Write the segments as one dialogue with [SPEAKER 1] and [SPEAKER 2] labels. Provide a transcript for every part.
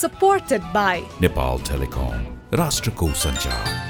[SPEAKER 1] supported by
[SPEAKER 2] Nepal telecom राष्ट्रको सञ्चार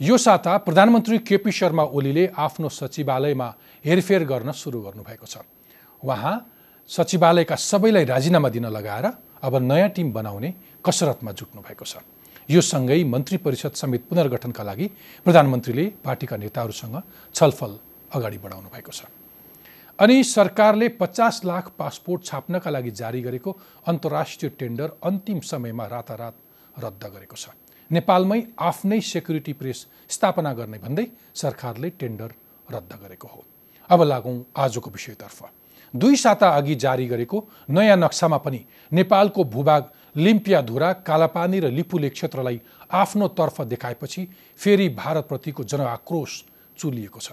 [SPEAKER 3] यो साता प्रधानमन्त्री केपी शर्मा ओलीले आफ्नो सचिवालयमा हेरफेर गर्न सुरु गर्नुभएको छ। उहाँ सचिवालयका सबैलाई राजीनामा दिन लगाएर अब नयाँ टिम बनाउने कसरतमा जुट्नु भएको छ। यो सँगै मन्त्री परिषद समेत पुनर्गठनका लागि प्रधानमन्त्रीले पार्टीका नेताहरूसँग छलफल अगाडि बढाउनु भएको छ। अनि सरकारले पचास लाख पासपोर्ट छाप्नका लागि जारी गरेको अन्तर्राष्ट्रिय टेन्डर अन्तिम समयमा रातारात रद्द गरेको छ। नेपालमै आफ्नै सेक्युरिटी प्रेस स्थापना गर्ने भन्दै सरकारले टेन्डर रद्द गरेको हो। अब लागौँ आजको विषयतर्फ। दुई साता अघि जारी गरेको नयाँ नक्सामा पनि नेपालको भूभाग लिम्पियाधुरा कालापानी र लिपुले क्षेत्रलाई आफ्नो तर्फ देखाएपछि फेरि भारतप्रतिको जनआक्रोश चुलिएको छ।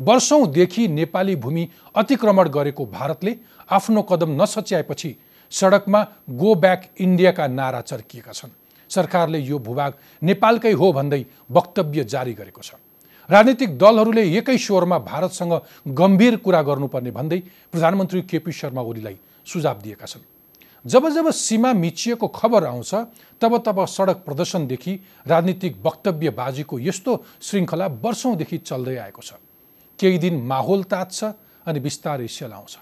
[SPEAKER 3] वर्षौँदेखि नेपाली भूमि अतिक्रमण गरेको भारतले आफ्नो कदम नसच्याएपछि सडकमा गो ब्याक इन्डियाका नारा चर्किएका छन्। सरकारले यो भूभाग नेपालकै हो भन्दै वक्तव्य जारी गरेको छ। राजनीतिक दलहरूले एकै स्वरमा भारतसँग गम्भीर कुरा गर्नुपर्ने भन्दै प्रधानमन्त्री केपी शर्मा ओलीलाई सुझाव दिएका छन्। जब जब सीमा मिचिएको खबर आउँछ तब तब सडक प्रदर्शनदेखि राजनीतिक वक्तव्यबाजीको यस्तो श्रृङ्खला वर्षौँदेखि चल्दै आएको छ। केही दिन माहौल तात्छ अनि बिस्तारै सेलाउँछ।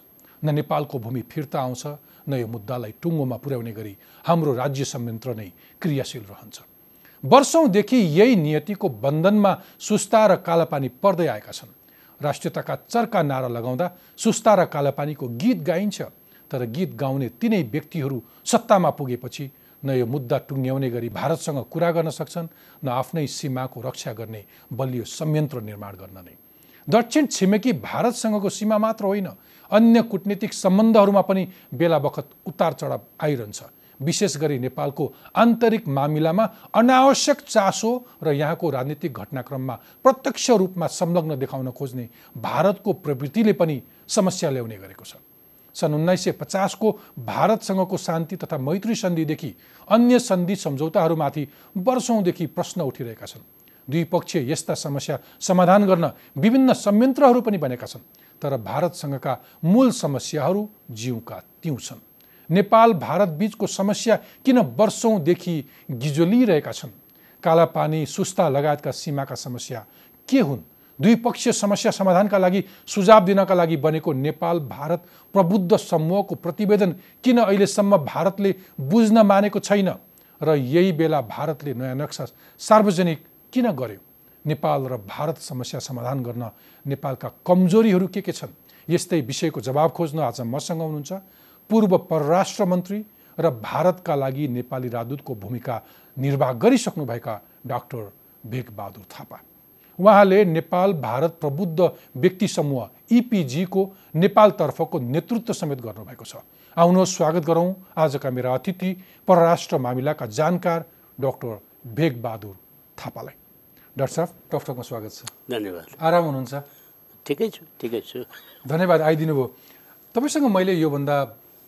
[SPEAKER 3] न नेपालको भूमि फिर्ता आउँछ न यो मुद्दालाई टुङ्गोमा पुर्याउने गरी हाम्रो राज्य संयन्त्र नै क्रियाशील रहन्छ। वर्षौँदेखि यही नियतिको बन्धनमा सुस्ता र कालापानी पर्दै आएका छन्। राष्ट्रियताका चर्का नारा लगाउँदा सुस्ता र कालापानीको गीत गाइन्छ तर गीत गाउने तिनै व्यक्तिहरू सत्तामा पुगेपछि न यो मुद्दा टुङ्ग्याउने गरी भारतसँग कुरा गर्न सक्छन् न आफ्नै सीमाको रक्षा गर्ने बलियो संयन्त्र निर्माण गर्न नै। दक्षिण छिमेकी भारतसँगको सीमा मात्र होइन अन्य कुटनीतिक सम्बन्धहरूमा पनि बेला बखत उतार चढाव आइरहन्छ। विशेष गरी नेपालको आन्तरिक मामिलामा अनावश्यक चासो र यहाँको राजनीतिक घटनाक्रममा प्रत्यक्ष रूपमा संलग्न देखाउन खोज्ने भारतको प्रवृत्तिले पनि समस्या ल्याउने गरेको छ। सन् उन्नाइस सय पचासको भारतसँगको शान्ति तथा मैत्री सन्धिदेखि अन्य सन्धि सम्झौताहरूमाथि वर्षौँदेखि प्रश्न उठिरहेका छन्। द्विपक्षीय यस्ता समस्या समाधान गर्न विभिन्न संयन्त्रहरू पनि बनेका छन्। तर भारतसँगका मूल समस्याहरू जिउका त्यौँ छन् नेपाल भारत बिचको समस्या किन वर्षौँदेखि गिजोलिरहेका छन्? कालापानी सुस्ता लगायतका सीमाका समस्या के हुन्? द्विपक्षीय समस्या समाधानका लागि सुझाव दिनका लागि बनेको नेपाल भारत प्रबुद्ध समूहको प्रतिवेदन किन अहिलेसम्म भारतले बुझ्न मानेको छैन? र यही बेला भारतले नयाँ नक्सा सार्वजनिक किन गर्यो? नेपाल र भारत समस्या समाधान गर्न नेपालका कमजोरीहरू के के छन् यस्तै विषयको जवाब खोज्न आज मसँग हुनुहुन्छ पूर्व परराष्ट्र मन्त्री र भारतका लागि नेपाली राजदूतको भूमिका निर्वाह गरिसक्नुभएका डाक्टर भेगबहादुर थापा। उहाँले नेपाल भारत प्रबुद्ध व्यक्ति समूह इपिजीको नेपालतर्फको नेतृत्व समेत गर्नुभएको छ। आउनुहोस् स्वागत गरौँ आजका मेरा अतिथि परराष्ट्र मामिलाका जानकार डाक्टर भेगबहादुर थापालाई। डाक्टर साहब टकटकमा स्वागत छ।
[SPEAKER 4] धन्यवाद।
[SPEAKER 3] आराम हुनुहुन्छ?
[SPEAKER 4] ठिकै छु ठिकै छु।
[SPEAKER 3] धन्यवाद आइदिनु भयो तपाईँसँग मैले योभन्दा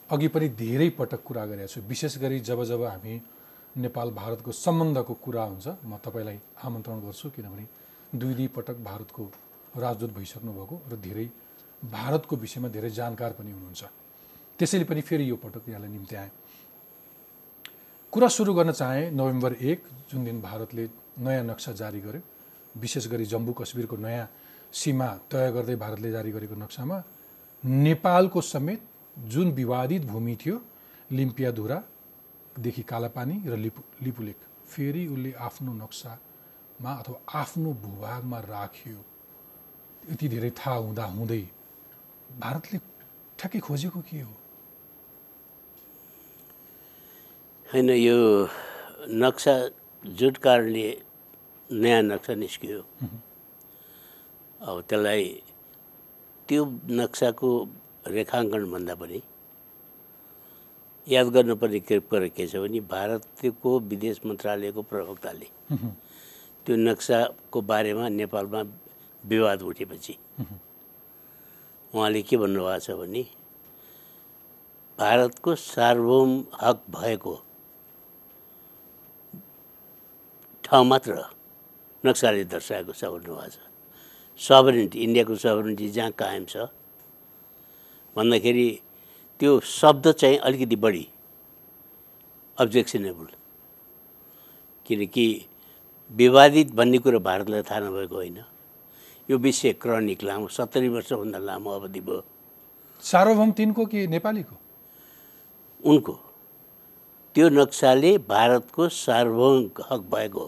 [SPEAKER 3] अघि पनि धेरै पटक कुरा गरेको छु। विशेष गरी जब जब हामी नेपाल भारतको सम्बन्धको कुरा हुन्छ म तपाईँलाई आमन्त्रण गर्छु किनभने दुई दुई पटक भारतको राजदूत भइसक्नु भएको र धेरै भारतको विषयमा धेरै जानकार पनि हुनुहुन्छ। त्यसैले पनि फेरि यो पटक यहाँलाई निम्ति आएँ कुरा सुरु गर्न चाहेँ नोभेम्बर एक जुन दिन भारतले नयाँ नक्सा जारी गर्यो। विशेष गरी जम्मू कश्मीरको नयाँ सीमा तय गर्दै भारतले जारी गरेको नक्सामा नेपालको समेत जुन विवादित भूमि थियो लिम्पियाधुरादेखि कालापानी र लिपु लिपुलेक फेरि उसले आफ्नो नक्सामा अथवा आफ्नो भूभागमा राख्यो। यति धेरै थाहा हुँदा हुँदै भारतले ठ्याक्कै खोजेको के हो?
[SPEAKER 4] होइन यो नक्सा जुन कारणले नयाँ नक्सा निस्कियो। अब त्यसलाई त्यो नक्साको रेखाङ्कन भन्दा पनि याद गर्नुपर्ने के कुरा के छ भने भारतको विदेश मन्त्रालयको प्रवक्ताले त्यो नक्साको बारेमा नेपालमा विवाद उठेपछि उहाँले के भन्नुभएको छ भने भारतको सार्वभौम हक भएको ठाउँ मात्र नक्साले दर्शाएको छ भन्नुभएको छ सबरिनिटी इन्डियाको सबरिनिटी जहाँ कायम छ। भन्दाखेरि त्यो शब्द चाहिँ अलिकति बढी अब्जेक्सनेबल किनकि विवादित भन्ने कुरो भारतलाई थाहा नभएको होइन। यो विषय क्रनिक लामो सत्तरी वर्षभन्दा लामो अवधि भयो।
[SPEAKER 3] सार्वभौम तिनको कि नेपालीको?
[SPEAKER 4] उनको। त्यो नक्साले भारतको सार्वभौम हक भएको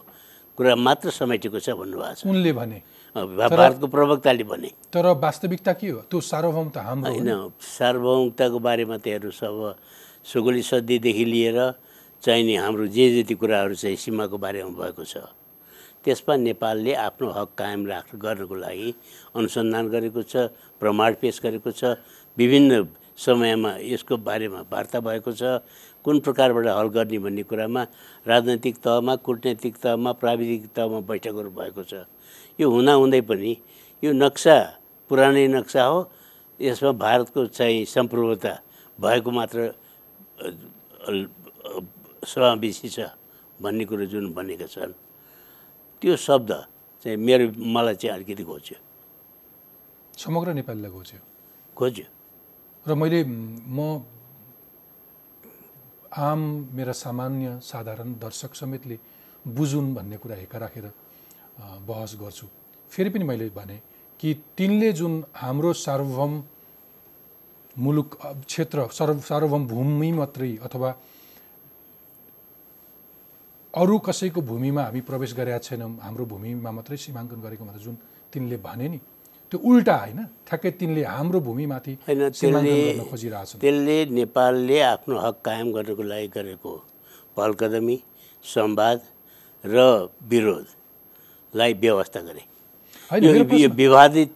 [SPEAKER 4] कुरा मात्र समेटेको छ भन्नुभएको छ।
[SPEAKER 3] उनले भने।
[SPEAKER 4] भारतको प्रवक्ताले भने।
[SPEAKER 3] तर वास्तविकता के हो? त्यो सार्वभौम त हाम्रो
[SPEAKER 4] होइन। सार्वभौमताको बारेमा त हेर्नुहोस् अब सुगोली सद्धीदेखि लिएर चाहिने हाम्रो जे जति कुराहरू चाहिँ सीमाको बारेमा भएको छ। त्यसमा नेपालले आफ्नो हक कायम राख गर्नको लागि अनुसन्धान गरेको छ प्रमाण पेस गरेको छ विभिन्न समयमा यसको बारेमा वार्ता भएको छ कुन प्रकारबाट हल गर्ने भन्ने कुरामा राजनैतिक तहमा कुटनैतिक तहमा प्राविधिक तहमा बैठकहरू भएको छ। यो हुँदाहुँदै पनि यो नक्सा पुरानै नक्सा हो। यसमा भारतको चाहिँ सम्प्रभुता भएको मात्र समावेशी छ भन्ने कुरो जुन भनेका छन्। त्यो शब्द चाहिँ मेरो मलाई चाहिँ अलिकति घोच्यो।
[SPEAKER 3] समग्र नेपालीलाई घोच्यो?
[SPEAKER 4] खोज्यो
[SPEAKER 3] र मैले म आम मेरा सामान्य साधारण दर्शक समेतले बुझुन् भन्ने कुरा हेका राखेर बहस गर्छु। फेरि पनि मैले भने कि तिनले जुन हाम्रो सार्वभौम मुलुक क्षेत्र सर्व सार्वभौम भूमि मात्रै अथवा अरू कसैको भूमिमा हामी प्रवेश गरेका छैनौँ हाम्रो भूमिमा मात्रै सीमाङ्कन गरेको भनेर जुन तिनले भने नि त्यो उल्टा होइन ठ्याक्कै तिनले हाम्रो भूमिमाथि
[SPEAKER 4] होइन
[SPEAKER 3] सीमाङ्कन
[SPEAKER 4] त्यसले नेपालले आफ्नो हक कायम गर्नको लागि गरेको पहलकदमी संवाद र विरोधलाई व्यवस्था गरे। यो विवादित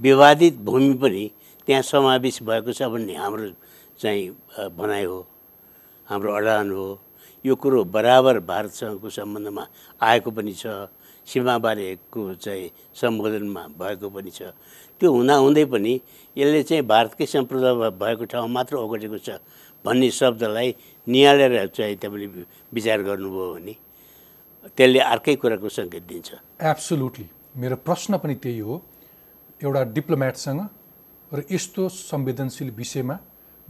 [SPEAKER 4] विवादित भूमि पनि त्यहाँ समावेश भएको छ भन्ने हाम्रो चाहिँ भनाइ हो हाम्रो अडान हो। यो कुरो बराबर भारतसँगको सम्बन्धमा आएको पनि छ। सीमाबारेको चाहिँ सम्बोधनमा भएको पनि छ। त्यो हुँदाहुँदै पनि यसले चाहिँ भारतकै सम्प्रदाय भएको ठाउँ मात्र ओगटेको छ भन्ने शब्दलाई निहालेर चाहिँ तपाईँले विचार गर्नुभयो भने त्यसले अर्कै कुराको सङ्केत दिन्छ।
[SPEAKER 3] एब्सोल्युटली मेरो प्रश्न पनि त्यही हो। एउटा डिप्लोमेटसँग र यस्तो संवेदनशील विषयमा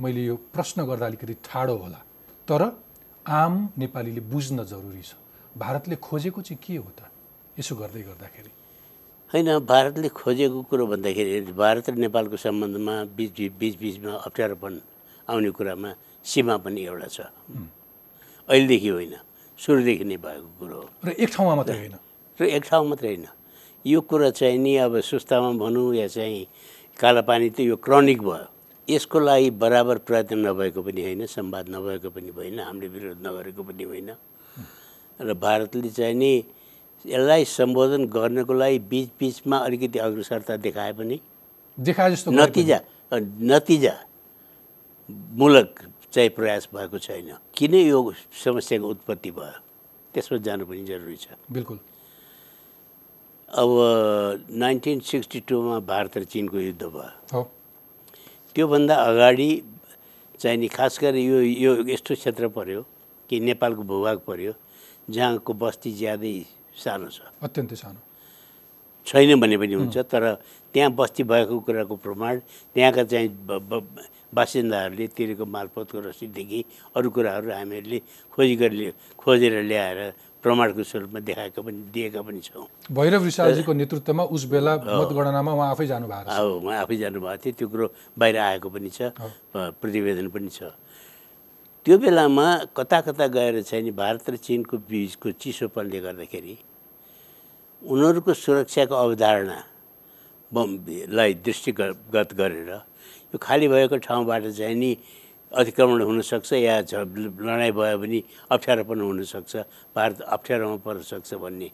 [SPEAKER 3] मैले यो प्रश्न गर्दा अलिकति ठाडो होला। तर आम नेपालीले बुझ्न जरुरी छ। भारतले खोजेको चाहिँ के हो त? यसो गर्दै गर्दाखेरि।
[SPEAKER 4] होइन भारतले खोजेको कुरो भन्दाखेरि भारत र नेपालको सम्बन्धमा बिच बिच बिचमा अप्ठ्यारोपन आउने कुरामा सीमा पनि एउटा छ। अहिलेदेखि होइन सुरुदेखि नै भएको कुरो हो।
[SPEAKER 3] र एक ठाउँमा मात्रै होइन?
[SPEAKER 4] र एक ठाउँ मात्रै होइन। यो कुरा चाहिँ नि अब सुस्तामा भनौँ या चाहिँ कालापानी त यो क्रनिक भयो। यसको लागि बराबर प्रयत्न नभएको पनि होइन संवाद नभएको पनि होइन हामीले विरोध नगरेको पनि होइन। र भारतले चाहिँ नि यसलाई सम्बोधन गर्नको लागि बिच बिचमा अलिकति अग्रसरता देखाए पनि
[SPEAKER 3] देखाए जस्तो।
[SPEAKER 4] नतिजा नतिजा मूलक चाहिँ प्रयास भएको छैन। किन यो समस्याको उत्पत्ति भयो? त्यसमा जानु पनि जरुरी छ।
[SPEAKER 3] बिल्कुल।
[SPEAKER 4] अब नाइन्टिन सिक्सटी टूमा भारत र चिनको युद्ध भयो। त्योभन्दा अगाडि चाहिँ नि खास गरी यो यो यस्तो क्षेत्र पर्यो कि नेपालको भूभाग पर्यो जहाँको बस्ती ज्यादै सानो छ।
[SPEAKER 3] अत्यन्तै सानो।
[SPEAKER 4] छैन भने पनि हुन्छ तर त्यहाँ बस्ती भएको कुराको प्रमाण त्यहाँका चाहिँ बासिन्दाहरूले तिरेको मालपोतको रसिददेखि अरू कुराहरू हामीहरूले खोजी गरी खोजेर ल्याएर प्रमाणको स्वरूपमा देखाएका पनि दिएका पनि छौँ।
[SPEAKER 3] भैरव रिसालजीको नेतृत्वमा उस बेला मतगणनामा उहाँ आफै जानु भएको छ।
[SPEAKER 4] अब म आफै जानुभएको थियो त्यो कुरो बाहिर आएको पनि छ प्रतिवेदन पनि छ। त्यो बेलामा कता कता गएर चाहिँ नि भारत र चिनको बिचको चिसोपनले गर्दाखेरि उनीहरूको सुरक्षाको अवधारणा बमलाई दृष्टिगत गरेर यो खाली भएको ठाउँबाट चाहिँ नि अतिक्रमण हुनसक्छ या झ लडाइँ भयो भने अप्ठ्यारो पनि हुनसक्छ भारत अप्ठ्यारोमा पर्न सक्छ भन्ने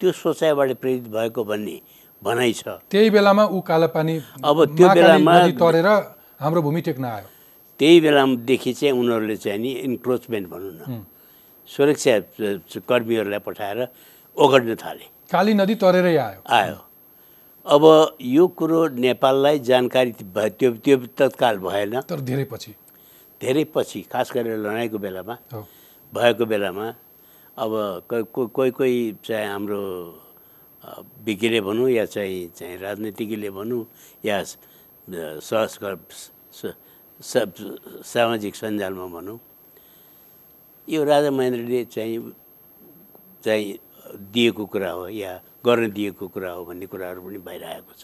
[SPEAKER 4] त्यो सोचाइबाट प्रेरित भएको भन्ने भनाइ छ।
[SPEAKER 3] त्यही बेलामा ऊ कालापानी
[SPEAKER 4] अब त्यो बेलामा-
[SPEAKER 3] तरेर हाम्रो भूमि टेक्न आयो।
[SPEAKER 4] त्यही बेलादेखि चाहिँ उनीहरूले चाहिँ नि इन्क्रोचमेन्ट भनौँ न। सुरक्षा कर्मीहरूलाई पठाएर ओगट्न थाले।
[SPEAKER 3] काली नदी तरेरै आयो।
[SPEAKER 4] आयो। अब यो कुरो नेपाललाई जानकारी भयो त्यो त्यो तत्काल भएन।
[SPEAKER 3] तर धेरै पछि।
[SPEAKER 4] धेरै पछि खास गरेर लडाइँको बेलामा। भएको बेलामा। अब कोही कोही चाहिँ हाम्रो विज्ञले भनौँ या चाहिँ चाहिँ राजनीतिज्ञले भनौँ या स- सहस्कर स- स- सामाजिक सञ्जालमा भनौँ। यो राजा महेन्द्रले चाहिँ चाहिँ दिएको कुरा हो या गर्न दिएको कुरा हो भन्ने कुराहरू पनि बाहिर आएको छ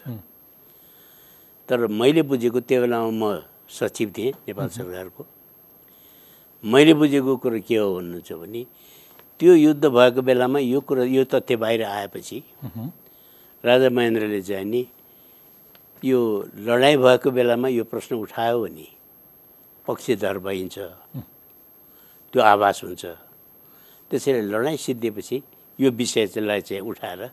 [SPEAKER 4] तर मैले बुझेको त्यो बेलामा म सचिव थिएँ नेपाल सरकारको। मैले बुझेको कुरो के हो भन्नुहुन्छ भने त्यो युद्ध भएको बेलामा यो कुरो यो तथ्य बाहिर आएपछि राजा महेन्द्रले चाहिँ नि यो लडाइँ भएको बेलामा यो प्रश्न उठायो भने पक्षधर भइन्छ। त्यो आभास हुन्छ। त्यसैले लडाइँ सिद्धिएपछि यो विषयलाई चाहिँ उठाएर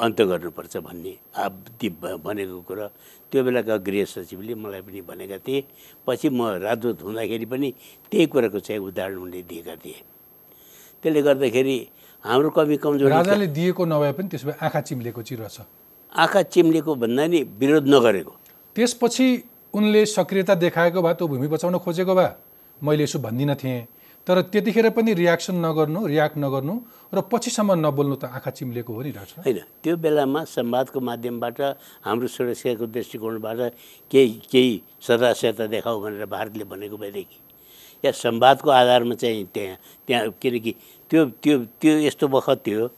[SPEAKER 4] अन्त गर्नुपर्छ भन्ने आ ती भ- भनेको कुरा। त्यो बेलाका गृह सचिवले मलाई पनि भनेका थिए। पछि म राजदूत हुँदाखेरि पनि त्यही कुराको चाहिँ उदाहरण उनले दिएका थिए। त्यसले गर्दाखेरि हाम्रो कमी कमजोरी
[SPEAKER 3] राजाले दिएको नभए पनि त्यसो भए आँखा चिम्लेको चिरो छ।
[SPEAKER 4] आँखा चिम्लेको भन्दा नि विरोध नगरेको।
[SPEAKER 3] त्यसपछि उनले सक्रियता देखाएको भए त्यो भूमि बचाउन खोजेको भए मैले यसो भन्दिनँ थिएँ तर त्यतिखेर पनि रियाक्सन नगर्नु रियाक्ट नगर्नु र पछिसम्म नबोल्नु त आँखा चिम्लेको हो नि डाक्टर।
[SPEAKER 4] होइन त्यो बेलामा संवादको माध्यमबाट हाम्रो सुरक्षाको दृष्टिकोणबाट केही केही सदास्यता देखाऊ भनेर भारतले भनेको भएदेखि या संवादको आधारमा चाहिँ त्यहाँ त्यहाँ किनकि त्यो त्यो त्यो यस्तो बखत थियो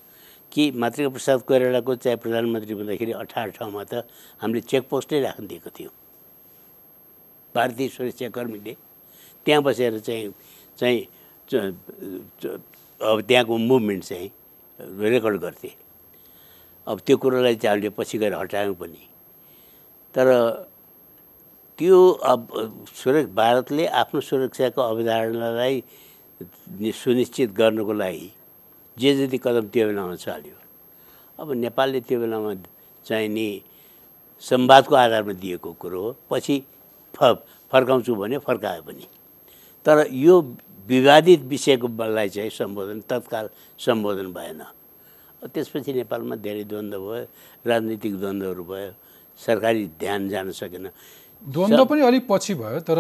[SPEAKER 4] कि मातृका प्रसाद कोइरालाको चाहिँ प्रधानमन्त्री हुँदाखेरि अठार ठाउँमा त हामीले चेकपोस्टै राख्न दिएको थियौँ। भारतीय सुरक्षाकर्मीले त्यहाँ बसेर चाहिँ चाहिँ अब त्यहाँको मुभमेन्ट चाहिँ रेकर्ड गर्थे। अब त्यो कुरोलाई चाहिँ हामीले पछि गएर हटायौँ पनि। तर त्यो अब सुरक्षा भारतले आफ्नो सुरक्षाको अवधारणालाई सुनिश्चित गर्नको लागि जे जति कदम त्यो बेलामा चाल्यो। अब नेपालले त्यो बेलामा चाहिँ नि संवादको आधारमा दिएको कुरो हो। पछि फ फर्काउँछु भने फर्कायो पनि तर यो विवादित विषयको बललाई चाहिँ सम्बोधन तत्काल सम्बोधन भएन। त्यसपछि नेपालमा धेरै द्वन्द्व भयो राजनीतिक द्वन्द्वहरू भयो सरकारी ध्यान जान सकेन।
[SPEAKER 3] द्वन्द्व पनि अलिक पछि भयो तर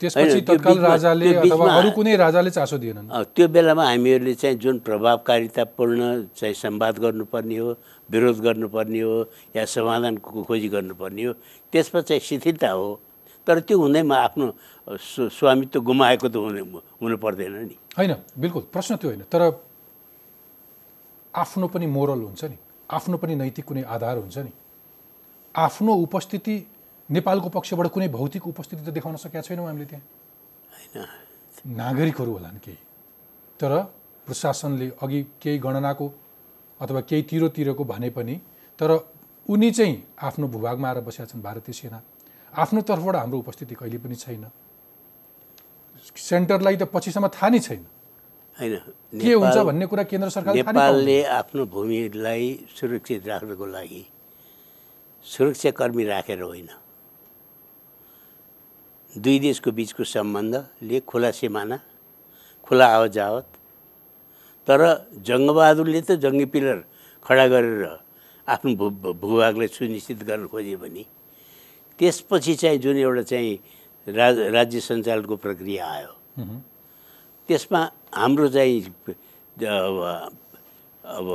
[SPEAKER 3] त्यसपछि तत्काल राजाले अथवा अरू कुनै राजाले चासो दिएनन्।
[SPEAKER 4] त्यो बेलामा हामीहरूले चाहिँ जुन प्रभावकारितापूर्ण चाहिँ संवाद गर्नुपर्ने हो विरोध गर्नुपर्ने हो या समाधानको खोजी गर्नुपर्ने हो त्यसमा चाहिँ शिथिलता हो। तर त्यो हुँदैमा आफ्नो स्वामित्व गुमाएको त हुनु हुनु पर्दैन नि।
[SPEAKER 3] होइन बिल्कुल प्रश्न त्यो होइन। तर आफ्नो पनि मोरल हुन्छ नि। आफ्नो पनि नैतिक कुनै आधार हुन्छ नि। आफ्नो उपस्थिति नेपालको पक्षबाट कुनै भौतिक उपस्थिति त देखाउन सकेका छैनौँ हामीले त्यहाँ।
[SPEAKER 4] होइन।
[SPEAKER 3] नागरिकहरू होलान् केही। तर प्रशासनले अघि केही गणनाको अथवा केही तिरोतिरको भने पनि तर उनी चाहिँ आफ्नो भूभागमा आएर बसेका छन् भारतीय सेना। आफ्नो तर्फबाट हाम्रो उपस्थिति कहिले पनि छैन। सेन्टरलाई त पछिसम्म थाहा नै छैन।
[SPEAKER 4] होइन
[SPEAKER 3] के हुन्छ भन्ने कुरा केन्द्र पाउँदैन।
[SPEAKER 4] नेपालले आफ्नो भूमिलाई सुरक्षित राख्नको लागि सुरक्षाकर्मी राखेर होइन। दुई देशको बिचको सम्बन्धले खुला सिमाना खुला आवत जावत तर जङ्गबहादुरले त जङ्गी पिलर खडा गरेर आफ्नो भू भूभागलाई सुनिश्चित गर्न खोज्यो भने त्यसपछि चाहिँ जुन एउटा चाहिँ राज राज्य सञ्चालनको प्रक्रिया आयो। त्यसमा हाम्रो चाहिँ अब अब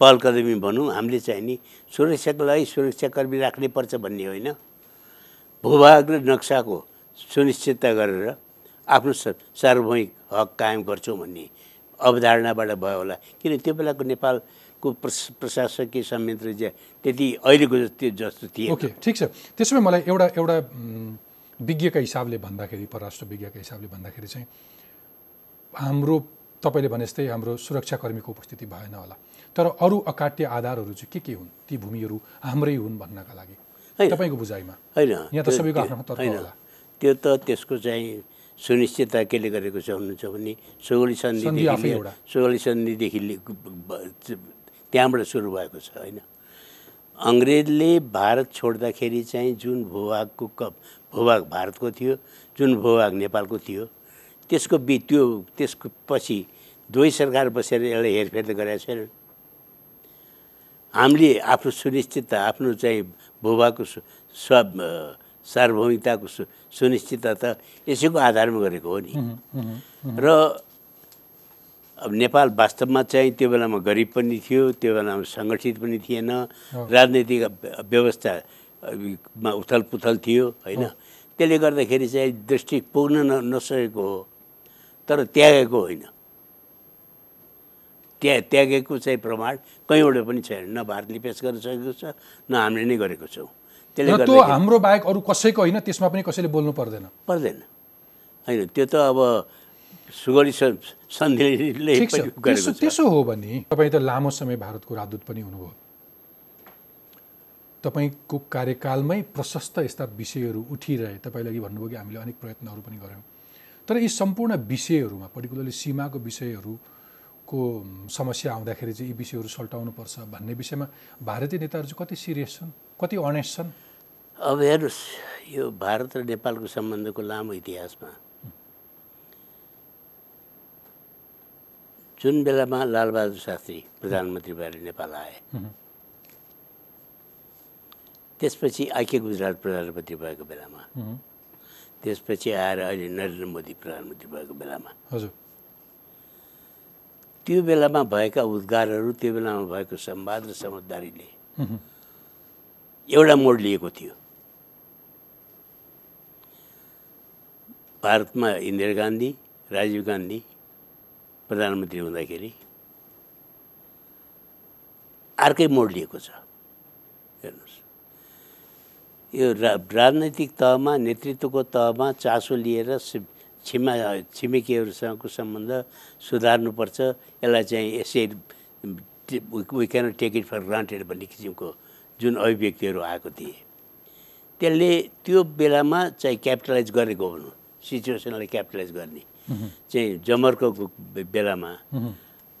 [SPEAKER 4] पहल कदमी भनौँ हामीले चाहिँ नि सुरक्षाको लागि सुरक्षाकर्मी राख्नै पर्छ भन्ने होइन। भूभाग र नक्साको सुनिश्चितता गरेर आफ्नो सार्वभौमिक हक कायम गर्छौँ भन्ने अवधारणाबाट भयो होला। किन त्यो बेलाको नेपालको प्रश प्रशासकीय संयन्त्र त्यति अहिलेको जस्तो जस्तो थिएन।
[SPEAKER 3] ओके ठिक छ। त्यसो भए मलाई एउटा एउटा विज्ञका हिसाबले भन्दाखेरि परराष्ट्र विज्ञका हिसाबले भन्दाखेरि चाहिँ हाम्रो तपाईँले भने जस्तै हाम्रो सुरक्षाकर्मीको उपस्थिति भएन होला। तर अरू अकाट्य आधारहरू चाहिँ के के हुन्? ती भूमिहरू हाम्रै हुन् भन्नका लागि। तपाईँको बुझाइमा।
[SPEAKER 4] होइन।
[SPEAKER 3] यहाँ त सबैको आफ्नो
[SPEAKER 4] होइन। त्यो त त्यसको चाहिँ सुनिश्चितता केले गरेको छ भन्नुहुन्छ भने सोगली
[SPEAKER 3] सन्धि
[SPEAKER 4] सन्धिदेखि। सोगली सन्धिदेखि त्यहाँबाट सुरु भएको छ होइन। अङ्ग्रेजले भारत छोड्दाखेरि चाहिँ जुन भूभागको क भूभाग भारतको थियो जुन भूभाग नेपालको थियो त्यसको बि त्यो त्यसको पछि दुवै सरकार बसेर यसलाई हेरफेर त गरेका छैन हामीले आफ्नो सुनिश्चितता आफ्नो चाहिँ भूभागको स्व सार्वभौमिकताको सु सुनिश्चितता त यसैको आधारमा गरेको हो नि। र अब नेपाल वास्तवमा चाहिँ त्यो बेलामा गरिब पनि थियो त्यो बेलामा सङ्गठित पनि थिएन। राजनैतिक व्यवस्था मा उथल पुथल थियो होइन। त्यसले गर्दाखेरि चाहिँ दृष्टि पुग्न न नसकेको हो तर त्यागेको होइन। त्या त्यागेको चाहिँ प्रमाण कहीँबाट पनि छैन। न भारतले पेस गर्न सकेको छ न हामीले नै गरेको छौँ। त्यसले गर्दाखेरि
[SPEAKER 3] हाम्रो बाहेक अरू कसैको होइन त्यसमा पनि कसैले बोल्नु पर्दैन।
[SPEAKER 4] पर्दैन। होइन त्यो त अब सुगरी सन- सन्धिले
[SPEAKER 3] त्यसो हो भने तपाईँ त लामो समय भारतको राजदूत पनि हुनुभयो। तपाईँको कार्यकालमै प्रशस्त यस्ता विषयहरू उठिरहे। तपाईँले अघि भन्नुभयो कि हामीले अनेक प्रयत्नहरू पनि गऱ्यौँ तर यी सम्पूर्ण विषयहरूमा पर्टिकुलरली सीमाको विषयहरूको समस्या आउँदाखेरि चाहिँ यी विषयहरू सल्टाउनुपर्छ भन्ने विषयमा भारतीय नेताहरू चाहिँ कति सिरियस छन् कति अनेस्ट छन्?
[SPEAKER 4] अब हेर्नुहोस् यो भारत र नेपालको सम्बन्धको लामो इतिहासमा जुन बेलामा लालबहादुर शास्त्री प्रधानमन्त्री भएर नेपाल आए त्यसपछि आइके गुजरात प्रधानमन्त्री भएको बेलामा त्यसपछि आएर अहिले नरेन्द्र मोदी प्रधानमन्त्री भएको बेलामा।
[SPEAKER 3] हजुर।
[SPEAKER 4] त्यो बेलामा भएका उद्गारहरू त्यो बेलामा भएको संवाद र समझदारीले एउटा मोड लिएको थियो। भारतमा इन्दिरा गान्धी राजीव गान्धी प्रधानमन्त्री हुँदाखेरि अर्कै मोड लिएको छ। हेर्नुहोस्। यो राजनैतिक तहमा नेतृत्वको तहमा चासो लिएर छिमा छिमेकीहरूसँगको सम्बन्ध सुधार्नुपर्छ। यसलाई चाहिँ यसै we can take it for granted भन्ने किसिमको जुन अभिव्यक्तिहरू आएको थिए। त्यसले त्यो बेलामा चाहिँ क्यापिटलाइज गरेको भनौँ सिचुएसनलाई क्यापिटलाइज गर्ने। चाहिँ जमर्को बेलामा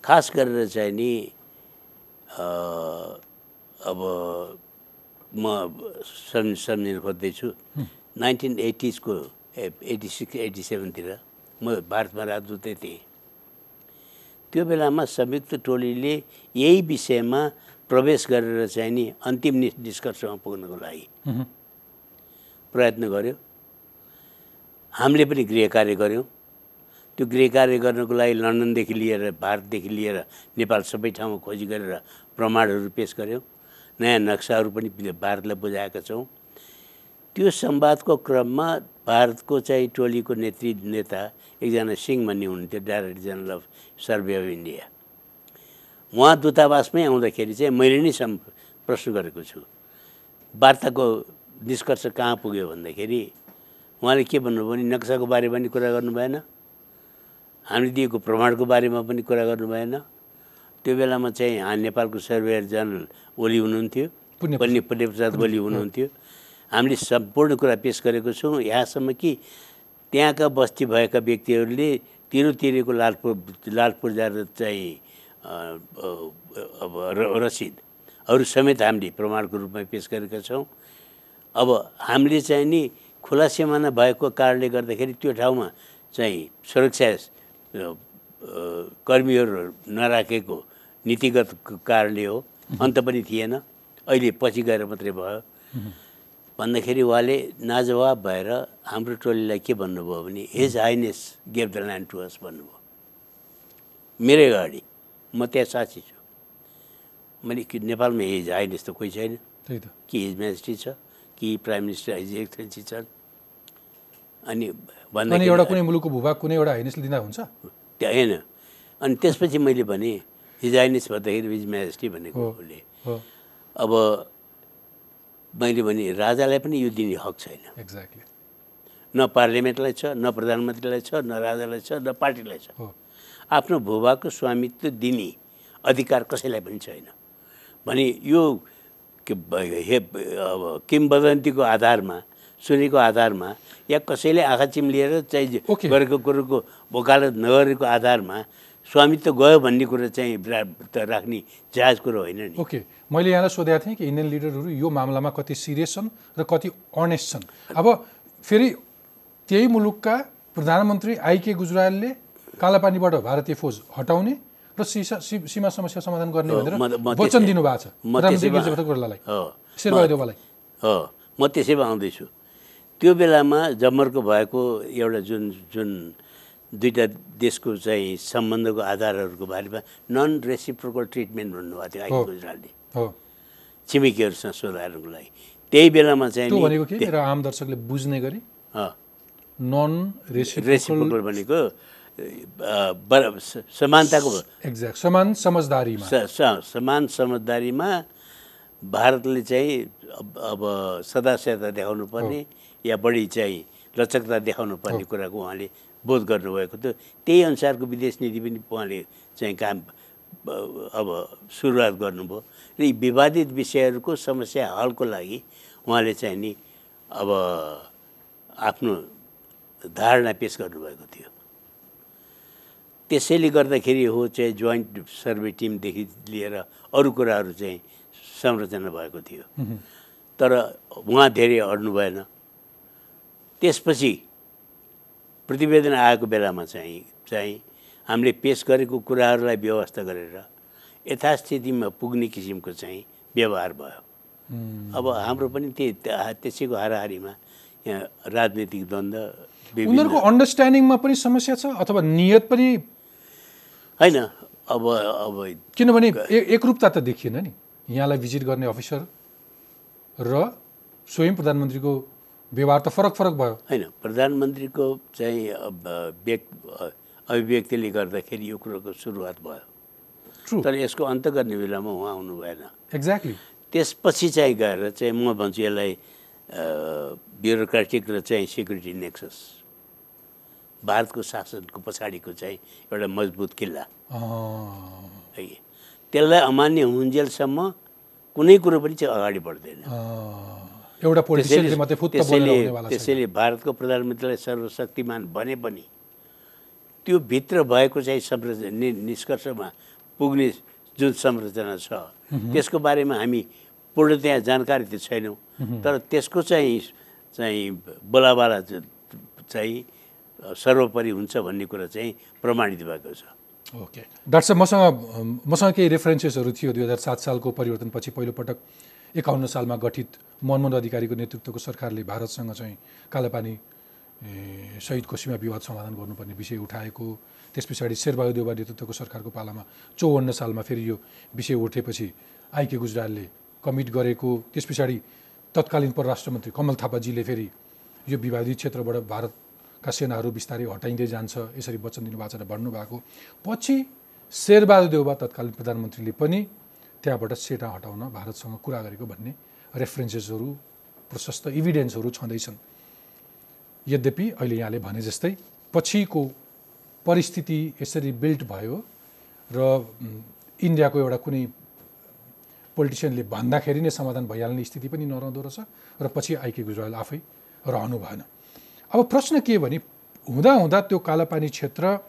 [SPEAKER 4] खास गरेर चाहिँ नि अब म सम् सम्झिन खोज्दैछु नाइन्टिन एटिजको एट्टी सिक्स एट्टी सेभेनतिर म भारतमा राजदूतै थिएँ। त्यो बेलामा संयुक्त टोलीले यही विषयमा प्रवेश गरेर चाहिँ नि अन्तिम नि निष्कर्षमा पुग्नको लागि प्रयत्न गर्यो। हामीले पनि गृह कार्य गऱ्यौँ त्यो गृह कार्य गर्नको लागि लन्डनदेखि लिएर भारतदेखि लिएर नेपाल सबै ठाउँमा खोजी गरेर प्रमाणहरू पेस गऱ्यौँ नयाँ नक्साहरू पनि भारतलाई बुझाएका छौँ। त्यो संवादको क्रममा भारतको चाहिँ टोलीको नेतृ नेता एकजना सिंह भन्ने हुनुहुन्थ्यो director general of Survey of India. उहाँ दूतावासमै आउँदाखेरि चाहिँ मैले नै सम् प्रश्न गरेको छु। वार्ताको निष्कर्ष कहाँ पुग्यो भन्दाखेरि उहाँले के भन्नुभयो भने नक्साको बारेमा पनि कुरा गर्नु भएन हामीले दिएको प्रमाणको बारेमा पनि कुरा गर्नु भएन। त्यो बेलामा चाहिँ नेपालको सर्वेयर जनरल ओली हुनुहुन्थ्यो
[SPEAKER 3] पुण्य
[SPEAKER 4] पुण्य पुण्यप्रसाद ओली हुनुहुन्थ्यो। हामीले सम्पूर्ण कुरा पेस गरेको छौँ। यहाँसम्म कि त्यहाँका बस्ती भएका व्यक्तिहरूले तिरो तिरेको लालपुर लालपुर जाँदा चाहिँ अब र- रसिदहरू समेत हामीले प्रमाणको रूपमा पेस गरेका छौँ। अब हामीले चाहिँ नि खुला सिमाना भएको कारणले गर्दाखेरि त्यो ठाउँमा चाहिँ सुरक्षा कर्मीहरू नराखेको नीतिगत कारणले हो। अन्त पनि थिएन। अहिले पछि गएर मात्रै भयो। भन्दाखेरि उहाँले नाजवाब भएर हाम्रो टोलीलाई के भन्नुभयो भने His Highness gave the land to us भन्नुभयो। मेरै अगाडि म त्यहाँ साक्षी छु। मैले कि नेपालमा हिज हाइनेस त कोही छैन।
[SPEAKER 3] त्यही
[SPEAKER 4] कि हिज मेजेस्टी छ कि प्राइम मिनिस्टर हिज एक्सलेन्सी छन्। अनि भन्दाखेरि
[SPEAKER 3] एउटा कुनै मुलुकको भूभाग कुनै एउटा हाइनेसले दिँदा हुन्छ?
[SPEAKER 4] त्यो होइन। अनि त्यसपछि मैले भने हिज हाइनेस भन्दाखेरि हिज मेजेस्टी भनेको। उसले। अब मैले भने राजालाई पनि यो दिने हक छैन।
[SPEAKER 3] एक्ज्याक्टली
[SPEAKER 4] न पार्लियामेन्टलाई छ न प्रधानमन्त्रीलाई छ न राजालाई छ न पार्टीलाई छ। आफ्नो भूभागको स्वामित्व दिने अधिकार कसैलाई पनि छैन। भने यो हे अब किम्बदन्तीको आधारमा सुनेको आधारमा या कसैले आँखा चिम्लिएर चाहिँ। गरेको कुरोको वकालत नगरेको आधारमा स्वामित्व गयो भन्ने कुरो चाहिँ राख्ने जायज कुरो होइन नि।
[SPEAKER 3] ओके मैले यहाँलाई सोधेको थिएँ कि इन्डियन लिडरहरू यो मामलामा कति सिरियस छन् र कति अनेस्ट छन्। अब फेरि त्यही मुलुकका प्रधानमन्त्री आइके गुजरालले कालापानीबाट भारतीय फौज हटाउने र सीसा सीमा समस्या समाधान गर्ने भनेर वचन दिनुभएको छ।
[SPEAKER 4] म त्यसैमा- आउँदैछु। त्यो बेलामा जमर्को भएको एउटा जुन जुन दुईवटा देशको चाहिँ सम्बन्धको आधारहरूको बारेमा नन रेसिप्रोकल ट्रिटमेन्ट भन्नुभएको थियो। आइके गुजरालले। छिमेकीहरूसँग सुधार्नुको लागि। त्यही बेलामा चाहिँ
[SPEAKER 3] भनेको के? मेरो आम दर्शकले बुझ्ने गरी नन रेसिप्रोकल
[SPEAKER 4] भनेको समानताको
[SPEAKER 3] एक्ज्याक्ट समान समझदारीमा।
[SPEAKER 4] समान समझदारीमा भारतले चाहिँ अब सदास्यता देखाउनु पर्ने या बढी चाहिँ लचकता देखाउनु पर्ने कुराको उहाँले बोध गर्नुभएको थियो। त्यही अनुसारको विदेश नीति पनि उहाँले चाहिँ काम अब सुरुवात गर्नुभयो। र यी विवादित विषयहरूको समस्या हलको लागि उहाँले चाहिँ नि अब आफ्नो धारणा पेस गर्नुभएको थियो। त्यसैले गर्दाखेरि हो चाहिँ जोइन्ट सर्वे टिमदेखि लिएर अरू कुराहरू चाहिँ संरचना भएको थियो। तर उहाँ धेरै अड्नु भएन। त्यसपछि प्रतिवेदन आएको बेलामा चाहिँ चाहिँ हामीले पेस गरेको कुराहरूलाई व्यवस्था गरेर यथास्थितिमा पुग्ने किसिमको चाहिँ व्यवहार भयो। अब हाम्रो पनि त्यही त्या- त्यसैको हाराहारीमा यहाँ राजनीतिक द्वन्द्व
[SPEAKER 3] उनीहरूको अन्डरस्ट्यान्डिङमा पनि समस्या छ अथवा नियत पनि?
[SPEAKER 4] होइन अब अब
[SPEAKER 3] किनभने एकरूपता त देखिएन नि। यहाँलाई भिजिट गर्ने अफिसर र स्वयं प्रधानमन्त्रीको व्यवहार त फरक फरक भयो।
[SPEAKER 4] होइन प्रधानमन्त्रीको चाहिँ अब व्यक् अभिव्यक्तिले गर्दाखेरि यो कुरोको सुरुवात भयो। तर यसको अन्त गर्ने बेलामा उहाँ आउनु भएन।
[SPEAKER 3] एक्ज्याक्टली
[SPEAKER 4] त्यसपछि चाहिँ गएर चाहिँ म भन्छु यसलाई ब्युरोक्रेटिक र चाहिँ सेक्युरिटी नेक्सस। भारतको शासनको पछाडिको चाहिँ एउटा मजबुत किल्ला। है। त्यसलाई अमान्य हुन्जेलसम्म कुनै कुरो पनि चाहिँ अगाडि बढ्दैन।
[SPEAKER 3] एउटा
[SPEAKER 4] त्यसैले भारतको प्रधानमन्त्रीलाई सर्वशक्तिमान भने पनि त्यो भित्र भएको चाहिँ संरचना नि निष्कर्षमा पुग्ने जुन संरचना छ त्यसको बारेमा हामी पूर्ण त्यहाँ जानकारी त छैनौँ। तर त्यसको चाहिँ चाहिँ बोलाबाला चाहिँ सर्वोपरि हुन्छ भन्ने कुरा चाहिँ प्रमाणित भएको छ।
[SPEAKER 3] ओके। डाक्टर साहब मसँग मसँग केही रेफरेन्सेसहरू थियो दुई हजार सात सालको परिवर्तनपछि पहिलोपटक एकाउन्न सालमा गठित मनमोहन अधिकारीको नेतृत्वको सरकारले भारतसँग चाहिँ कालापानी ए, सहितको सीमा विवाद समाधान गर्नुपर्ने विषय उठाएको त्यस पछाडि शेरबहादुर देउबा नेतृत्वको सरकारको पालामा चौवन्न सालमा फेरि यो विषय उठेपछि आइके गुजरालले कमिट गरेको त्यस पछाडि तत्कालीन परराष्ट्र मन्त्री कमल थापाजीले फेरि यो विवादित क्षेत्रबाट भारतका सेनाहरू बिस्तारै हटाइँदै जान्छ यसरी वचन दिनुभएको छ र भन्नुभएको। पछि शेरबहादुर देउबा तत्कालीन प्रधानमन्त्रीले पनि त्यहाँबाट सेना हटाउन भारतसँग कुरा गरेको भन्ने रेफरेन्सेसहरू प्रशस्त इभिडेन्सहरू छँदैछन्। यद्यपि अहिले यहाँले भने जस्तै पछिको परिस्थिति यसरी बिल्ट भयो र इन्डियाको एउटा कुनै पोलिटिसियनले भन्दाखेरि नै समाधान भइहाल्ने स्थिति पनि नरहँदो रहेछ र पछि आइके गुजराल आफै रहनु भएन। अब प्रश्न के भने हुँदा हुँदा त्यो कालापानी क्षेत्रमा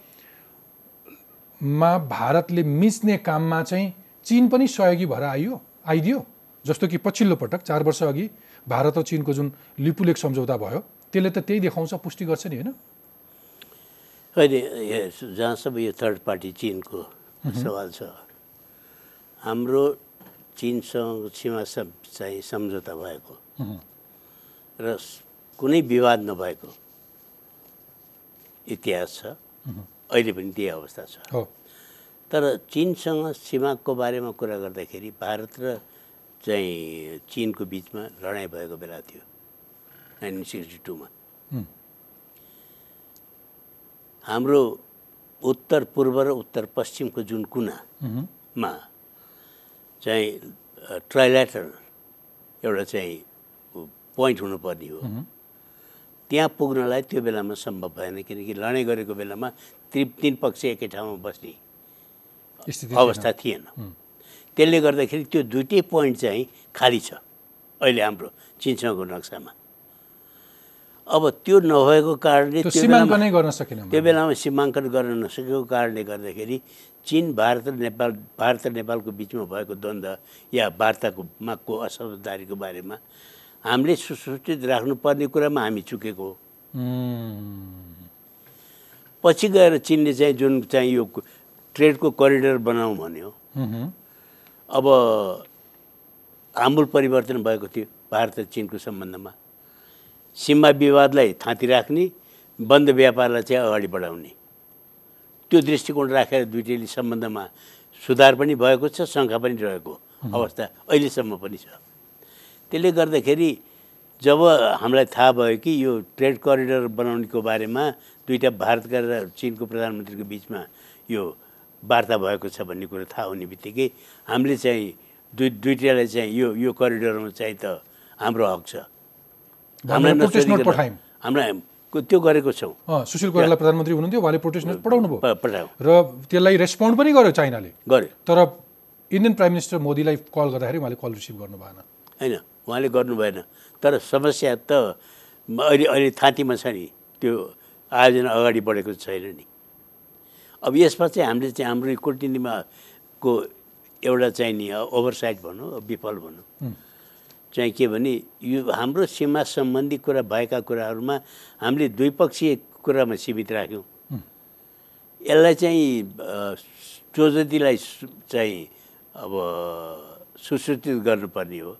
[SPEAKER 3] भारतले मिच्ने काममा चाहिँ चिन पनि सहयोगी भएर आइयो आइदियो जस्तो कि पछिल्लो पटक चार वर्ष अघि भारत र चिनको जुन लिपुलेक सम्झौता भयो त्यसले त त्यही देखाउँछ पुष्टि गर्छ नि होइन?
[SPEAKER 4] यस- जहाँसम्म यो थर्ड पार्टी चिनको सवाल छ। हाम्रो चिनसँग सीमा चाहिँ सम्झौता भएको। र कुनै विवाद नभएको इतिहास छ। अहिले पनि त्यही अवस्था छ। तर चिनसँग सीमाको बारेमा कुरा गर्दाखेरि भारत र चाहिँ चिनको बिचमा लडाइँ भएको बेला थियो। नाइन्टिन सिक्सटी टूमा। हाम्रो उत्तर पूर्व र उत्तर पश्चिमको जुन कुनामा चाहिँ ट्राइल्याटरल एउटा चाहिँ पोइन्ट हुनुपर्ने हो। त्यहाँ पुग्नलाई त्यो बेलामा सम्भव भएन किनकि लडाइँ गरेको बेलामा ति तिन पक्ष एकै ठाउँमा बस्ने अवस्था थिएन। त्यसले गर्दाखेरि त्यो दुइटै पोइन्ट चाहिँ खाली छ अहिले हाम्रो चिनसँगको नक्सामा। अब त्यो नभएको कारणले
[SPEAKER 3] त्यो
[SPEAKER 4] बेलामा
[SPEAKER 3] सीमाङ्कनै गर्न सकेन
[SPEAKER 4] त्यो बेलामा सीमाङ्कन गर्न नसकेको कारणले गर्दाखेरि चिन भारत र नेपाल भारत र नेपालको बिचमा भएको द्वन्द्व या वार्ताको मागको असमझदारीको बारेमा हामीले सुसूचित राख्नुपर्ने कुरामा हामी चुकेको हो। पछि गएर चिनले चाहिँ जुन चाहिँ यो ट्रेडको करिडोर बनाउँ भन्यो अब आमूल परिवर्तन भएको थियो भारत र चिनको सम्बन्धमा। सीमा विवादलाई थाँती राख्ने बन्द व्यापारलाई चाहिँ अगाडि बढाउने। त्यो दृष्टिकोण राखेर दुइटैले सम्बन्धमा सुधार पनि भएको छ शङ्का पनि रहेको अवस्था अहिलेसम्म पनि छ। त्यसले गर्दाखेरि जब हामीलाई थाहा भयो कि यो ट्रेड करिडोर बनाउनेको बारेमा दुईवटा भारतका र चिनको प्रधानमन्त्रीको बिचमा यो वार्ता भएको छ भन्ने कुरो थाहा हुने बित्तिकै हामीले चाहिँ दुई दुइटालाई चाहिँ यो यो करिडोरमा चाहिँ त हाम्रो हक छ।
[SPEAKER 3] पठायौँ।
[SPEAKER 4] हामीलाई त्यो गरेको छौँ।
[SPEAKER 3] सुशील कोइराला प्रधानमन्त्री हुनुहुन्थ्यो उहाँले प्रोटेस्ट नोट पठाउनु भयो
[SPEAKER 4] पठायौँ।
[SPEAKER 3] र त्यसलाई रेस्पोन्ड पनि गर्यो चाइनाले।
[SPEAKER 4] गऱ्यो
[SPEAKER 3] तर इन्डियन प्राइम मिनिस्टर मोदीलाई कल गर्दाखेरि उहाँले कल रिसिभ गर्नु भएन।
[SPEAKER 4] होइन उहाँले गर्नु भएन। तर समस्या त अहिले अहिले थाँतीमा छ नि। त्यो आयोजना अगाडि बढेको छैन नि। अब यसमा चाहिँ हामीले चाहिँ हाम्रो कुटनीतिमा को एउटा चाहिँ नि ओभरसाइट भनौँ विफल भनौँ। चाहिँ के भने यो हाम्रो सीमा सम्बन्धी कुरा भएका कुराहरूमा हामीले द्विपक्षीय कुरामा सीमित राख्यौँ। यसलाई चाहिँ सु- चाहिँ अब सुसूचित गर्नुपर्ने हो।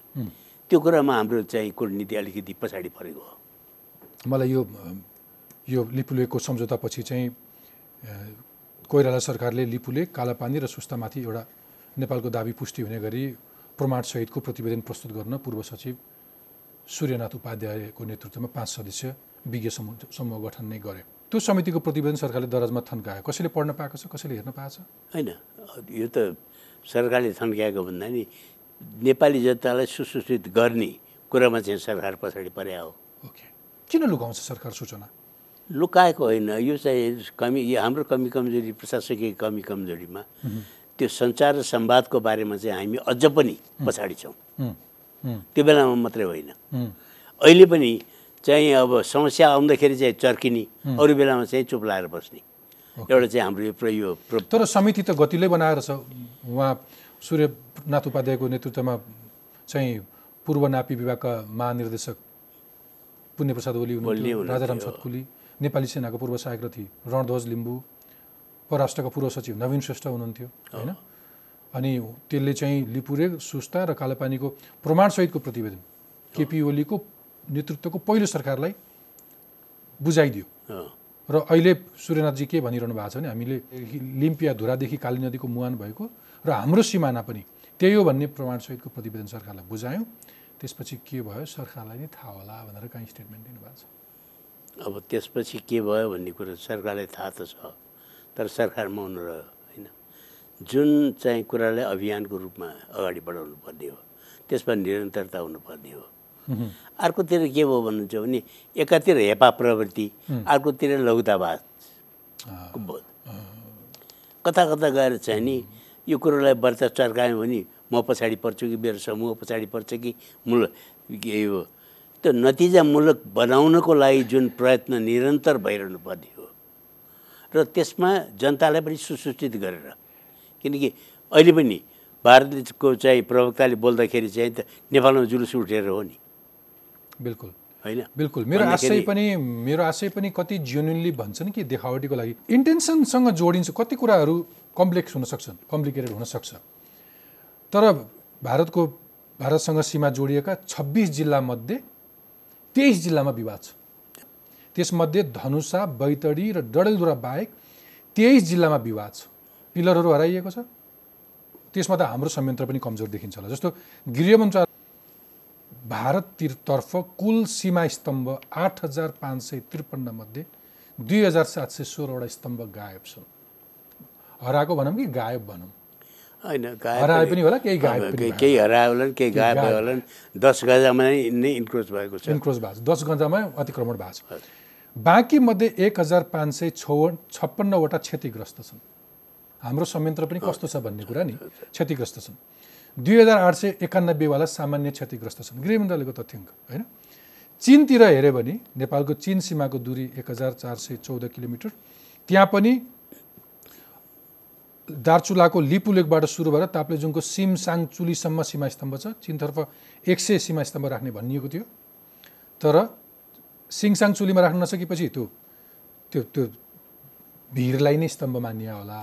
[SPEAKER 4] त्यो कुरामा हाम्रो चाहिँ कूटनीति अलिकति पछाडि परेको हो।
[SPEAKER 3] मलाई यो यो लिपुलेको सम्झौतापछि चाहिँ कोइराला सरकारले लिपुले कालापानी र सुस्तामाथि एउटा नेपालको दाबी पुष्टि हुने गरी प्रमाणसहितको प्रतिवेदन प्रस्तुत गर्न पूर्व सचिव सूर्यनाथ उपाध्यायको नेतृत्वमा पाँच सदस्य विज्ञ समूह समूह गठन नै गरे। त्यो समितिको प्रतिवेदन सरकारले दराजमा थन्कायो। कसैले पढ्न पाएको छ कसैले हेर्न पाएको छ?
[SPEAKER 4] होइन यो त सरकारले थन्क्याएको भन्दा नि नेपाली जनतालाई सुसूचित गर्ने कुरामा चाहिँ सरकार पछाडि परे हो।
[SPEAKER 3] ओके। किन लुकाउँछ सरकार सूचना?
[SPEAKER 4] लुकाएको होइन। यो चाहिँ कमी यो हाम्रो कमी कमजोरी प्रशासकीय कमी कमजोरीमा त्यो सञ्चार र संवादको बारेमा चाहिँ हामी अझ पनि पछाडि छौँ। त्यो बेलामा मात्रै होइन। अहिले पनि चाहिँ अब समस्या आउँदाखेरि चाहिँ चर्किने अरू बेलामा चाहिँ चुप लाएर बस्ने। एउटा चाहिँ हाम्रो यो प्र- यो प्र-
[SPEAKER 3] तर समिति त गतिलै बनाएर छ। उहाँ सूर्यनाथ उपाध्यायको नेतृत्वमा चाहिँ पूर्व नापी विभागका महानिर्देशक पुण्यप्रसाद ओली। राजाराम छतकुली नेपाली सेनाको पूर्व सहायक रथी रणध्वज लिम्बू। परराष्ट्रका पूर्व सचिव नवीन श्रेष्ठ हुनुहुन्थ्यो होइन? अनि त्यसले चाहिँ लिपुरे सुस्ता र कालापानीको प्रमाणसहितको प्रतिवेदन केपी ओलीको नेतृत्वको पहिलो सरकारलाई बुझाइदियो। र अहिले सूर्यनाथजी के भनिरहनु भएको छ भने हामीले लिम्पिया धुरादेखि काली नदीको मुहान भएको र हाम्रो सिमाना पनि त्यही हो भन्ने प्रमाणसहितको प्रतिवेदन सरकारलाई बुझायौँ। त्यसपछि के भयो? सरकारलाई नै थाहा होला भनेर कहीँ स्टेटमेन्ट दिनुभएको छ।
[SPEAKER 4] अब त्यसपछि के भयो भन्ने कुरो सरकारलाई थाहा त छ। तर सरकार मौन रह्यो होइन। जुन चाहिँ कुरालाई अभियानको रूपमा अगाडि बढाउनु पर्ने हो त्यसमा निरन्तरता हुनुपर्ने हो। अर्कोतिर के भयो भन्नुहुन्छ भने एकातिर हेपा प्रवृत्ति अर्कोतिर लघुतावाद बोध। कता कता गएर चाहिँ नि यो कुरोलाई व्रत चर्कायौँ भने म पछाडि पर्छु कि मेरो समूह पछाडि पर्छ कि मूल के हो? त्यो नतिजामूलक बनाउनको लागि जुन प्रयत्न निरन्तर भइरहनु पर्ने हो। र त्यसमा जनतालाई पनि सुसूचित गरेर। किनकि अहिले पनि भारतको चाहिँ प्रवक्ताले बोल्दाखेरि चाहिँ त नेपालमा जुलुस उठेर हो नि।
[SPEAKER 3] बिल्कुल।
[SPEAKER 4] होइन?
[SPEAKER 3] बिल्कुल। मेरो आशय पनि मेरो आशय पनि कति जेन्युनली भन्छन् कि देखावटीको लागि। इन्टेन्सनसँग जोडिन्छ कति कुराहरू कम्प्लेक्स हुनसक्छन् कम्प्लिकेटेड हुनसक्छ तर भारतको भारतसँग सीमा जोडिएका छब्बिस जिल्लामध्ये तेइस जिल्लामा विवाद छ। त्यसमध्ये धनुषा बैतडी र डडेलधुरा बाहेक तेइस जिल्लामा विवाद छ। पिलरहरू हराइएको छ। त्यसमा त हाम्रो संयन्त्र पनि कमजोर देखिन्छ होला। जस्तो गृह मन्त्रालय भारततर्फ कुल सीमा स्तम्भ आठ हजार पाँच सय त्रिपन्न मध्ये दुई हजार सात सय सोह्रवटा स्तम्भ गायब छन्। हराएको भनौँ कि गायब भनौँ?
[SPEAKER 4] होइन
[SPEAKER 3] हराए
[SPEAKER 4] पनि-
[SPEAKER 3] होला, केही गायब
[SPEAKER 4] केही- हरायो होला केही
[SPEAKER 3] गायब
[SPEAKER 4] भयो होला दस गजामा नै इन्क्रोच भएको छ।
[SPEAKER 3] इन्क्रोच भएको छ। दस गन्जामा अतिक्रमण भएको छ। बाँकी मध्ये एक हजार पाँच सय छौ छप्पन्नवटा क्षतिग्रस्त छन्। हाम्रो संयन्त्र पनि कस्तो छ भन्ने कुरा नि? क्षतिग्रस्त छन्। दुई हजार आठ सय एकानब्बेवाला सामान्य क्षतिग्रस्त छन्। गृह मन्त्रालयको तथ्याङ्क होइन? चिनतिर हेऱ्यो भने नेपालको चिन सीमाको दूरी एक हजार चार सय चौध किलोमिटर। त्यहाँ पनि दार्चुलाको लिपुलेकबाट सुरु भएर ताप्लेजुङको सिमसाङ चुलीसम्म सीमा स्तम्भ छ। चिनतर्फ एक सय सीमा स्तम्भ राख्ने भनिएको थियो। तर सिङसाङ चुलीमा राख्न नसकेपछि त्यो त्यो त्यो भिरलाई नै स्तम्भ मानिया होला।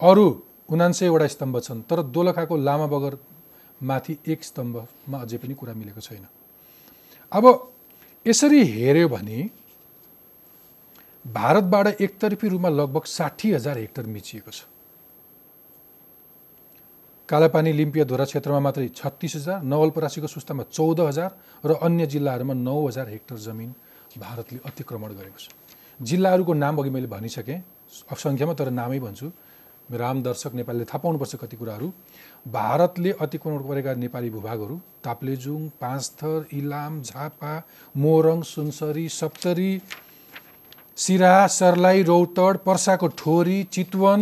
[SPEAKER 3] अरू उनान्सयवटा स्तम्भ छन् तर दोलखाको लामा बगर माथि एक स्तम्भमा अझै पनि कुरा मिलेको छैन। अब यसरी हेऱ्यो भने भारतबाट एकतर्फी रूपमा लगभग साठी हजार हेक्टर मिचिएको छ। कालापानी लिम्पियाधोरा क्षेत्रमा मात्रै छत्तिस हजार नवलपरासीको सुस्तामा चौध हजार र अन्य जिल्लाहरूमा नौ हजार हेक्टर जमिन भारतले अतिक्रमण गरेको छ। जिल्लाहरूको नाम अघि मैले भनिसकेँ सङ्ख्यामा तर नामै भन्छु। मेरो आम दर्शक नेपालीले थाहा पाउनुपर्छ कति कुराहरू। भारतले अतिक्रमण गरेका नेपाली भूभागहरू ताप्लेजुङ पाँचथर इलाम झापा मोरङ सुनसरी सप्तरी सिरा सर्लाही रौतड पर्साको ठोरी चितवन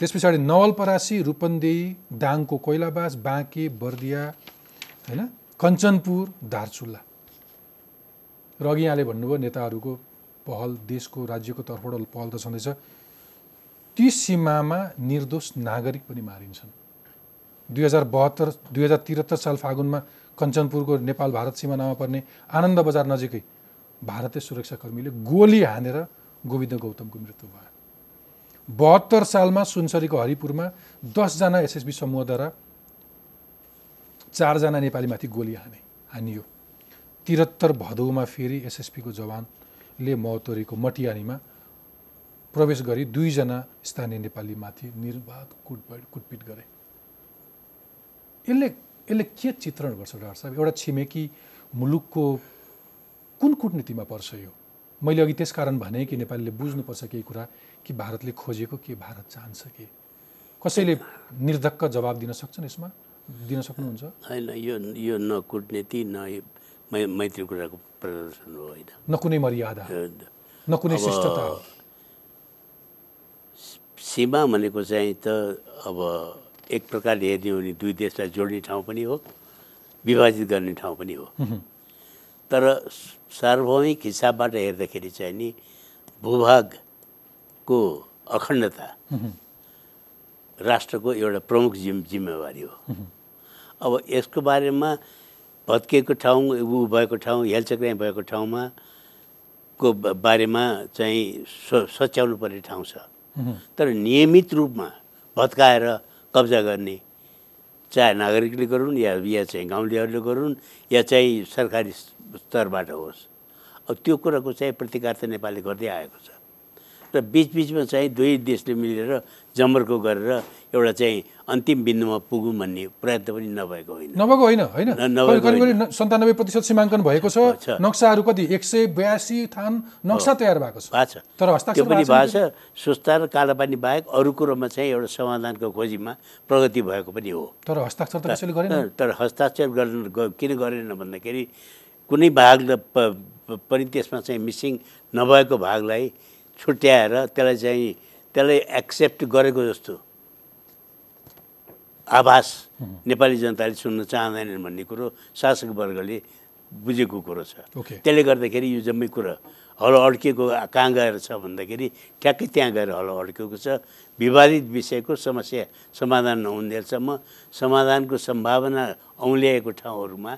[SPEAKER 3] त्यस पछाडि नवलपरासी रूपन्देही दाङको कोइलाबास बाँके बर्दिया होइन? कञ्चनपुर दार्चुल्ला र अघि यहाँले भन्नुभयो नेताहरूको पहल देशको राज्यको तर्फबाट पहल त छँदैछ। ती सीमामा निर्दोष नागरिक पनि मारिन्छन्। दुई हजार बहत्तर दुई हजार त्रिहत्तर साल फागुनमा कञ्चनपुरको नेपाल भारत सिमानामा पर्ने आनन्द बजार नजिकै भारतीय सुरक्षाकर्मीले गोली हानेर गोविन्द गौतमको मृत्यु भयो। बहत्तर सालमा सुनसरीको हरिपुरमा दसजना एसएसबी समूहद्वारा चारजना नेपालीमाथि गोली हाने हानियो। त्रिहत्तर भदौमा फेरि एसएसपीको जवानले मौतरीको मटियानीमा प्रवेश गरी दुईजना स्थानीय नेपालीमाथि निर्वाध कुटपिट कुटपिट गरे। यसले यसले के चित्रण गर्छ डाक्टर साहब? एउटा छिमेकी मुलुकको कुन कुटनीतिमा पर्छ यो? मैले अघि त्यस कारण भने कि नेपालीले बुझ्नुपर्छ केही कुरा। कि भारतले खोजेको के भारत चाहन्छ के? कसैले निर्धक्क जवाब दिन सक्छन् यसमा? दिन सक्नुहुन्छ?
[SPEAKER 4] होइन यो यो न कुटनीति न मैत्री कुराको प्रदर्शन हो होइन।
[SPEAKER 3] न कुनै मर्यादा न कुनै शिष्टता हो
[SPEAKER 4] सीमा भनेको चाहिँ त अब एक प्रकारले हेर्ने हो भने दुई देशलाई जोड्ने ठाउँ पनि हो विभाजित गर्ने ठाउँ पनि हो। तर सार्वभौमिक हिसाबबाट हेर्दाखेरि चाहिँ नि भूभागको अखण्डता राष्ट्रको एउटा प्रमुख जिम जिम्मेवारी हो। अब यसको बारेमा भत्किएको ठाउँ ऊ भएको ठाउँ हेलचक्राइ भएको ठाउँमा को बारेमा चाहिँ स सच्याउनु पर्ने ठाउँ छ। तर नियमित रूपमा भत्काएर कब्जा गर्ने चाहे नागरिकले गरून् या या चाहिँ गाउँलेहरूले गरून् या चाहिँ सरकारी स्तरबाट होस्। अब त्यो कुराको चाहिँ प्रतिकार त नेपालले गर्दै आएको छ। र बिचबिचमा चाहिँ दुई देशले मिलेर जमर्को गरेर एउटा चाहिँ अन्तिम बिन्दुमा पुगौँ भन्ने प्रयत्न पनि नभएको होइन।
[SPEAKER 3] नभएको होइन होइन। सन्तानब्बे प्रतिशत सीमाङ्कन भएको छ। नक्साहरू कति? एक सय बयासी थान नक्सा तयार भएको छ। तर
[SPEAKER 4] त्यो पनि
[SPEAKER 3] भएको
[SPEAKER 4] छ सुस्ता र कालापानी बाहेक अरू कुरोमा चाहिँ एउटा समाधानको खोजीमा प्रगति भएको पनि हो।
[SPEAKER 3] तर हस्ताक्षर त कसैले गरेन?
[SPEAKER 4] तर- हस्ताक्षर गर्न किन गरेन भन्दाखेरि कुनै भाग पनि त्यसमा चाहिँ मिसिङ नभएको भागलाई छुट्याएर त्यसलाई चाहिँ त्यसलाई एक्सेप्ट गरेको जस्तो। आभास नेपाली जनताले सुन्न चाहँदैनन् भन्ने कुरो शासक वर्गले बुझेको कुरो छ। त्यसले गर्दाखेरि यो जम्मै कुरा हलो अड्किएको कहाँ गएर छ भन्दाखेरि ठ्याक्कै त्यहाँ गएर हलो अड्किएको छ। विवादित विषयको समस्या समाधान नहुन्जेलसम्म समाधानको सम्भावना औँल्याएको ठाउँहरूमा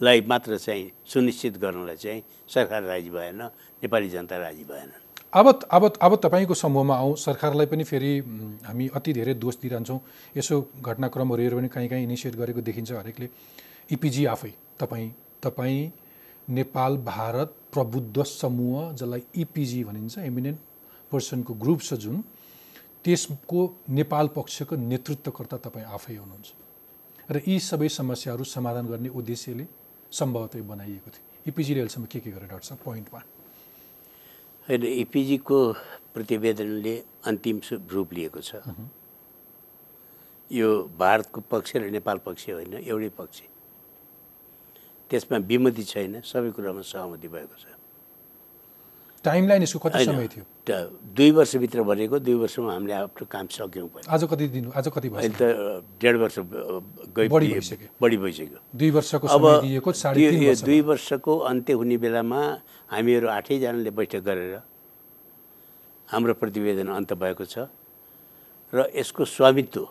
[SPEAKER 4] लाई मात्र चाहिँ सुनिश्चित गर्नलाई चाहिँ सरकार राजी भएन नेपाली जनता राजी भएन
[SPEAKER 3] अब अब अब तपाईँको समूहमा आउँ सरकारलाई पनि फेरि हामी अति धेरै दोष दिइरहन्छौँ। यसो घटनाक्रमहरू हेऱ्यो भने कहीँ कहीँ इनिसिएट गरेको देखिन्छ हरेकले। इपिजी आफै तपाईँ तपाईँ नेपाल भारत प्रबुद्ध समूह जसलाई इपिजी भनिन्छ एमिनेन्ट पर्सनको ग्रुप छ जुन त्यसको नेपाल पक्षको नेतृत्वकर्ता तपाईँ आफै हुनुहुन्छ। र यी सबै समस्याहरू समाधान गर्ने उद्देश्यले सम्भवतः बनाइएको थियो। इपिजीले अहिलेसम्म के के गरे डाक्टर साहब पोइन्टमा
[SPEAKER 4] होइन इपिजीको प्रतिवेदनले अन्तिम रूप लिएको छ। यो भारतको पक्ष र नेपाल पक्ष होइन एउटै पक्ष। त्यसमा विमति छैन सबै कुरामा सहमति भएको छ।
[SPEAKER 3] टाइमलाइन यसको कति समय थियो?
[SPEAKER 4] दुई वर्षभित्र भनेको दुई वर्षमा हामीले आफ्नो काम सक्यौँ
[SPEAKER 3] आज कति दिन आज कति भयो
[SPEAKER 4] अहिले त डेढ वर्ष
[SPEAKER 3] बढी भइसक्यो।
[SPEAKER 4] बढी भइसक्यो।
[SPEAKER 3] दुई वर्षको
[SPEAKER 4] अब दुई वर्षको अन्त्य हुने बेलामा हामीहरू आठैजनाले बैठक गरेर हाम्रो प्रतिवेदन अन्त भएको छ र यसको स्वामित्व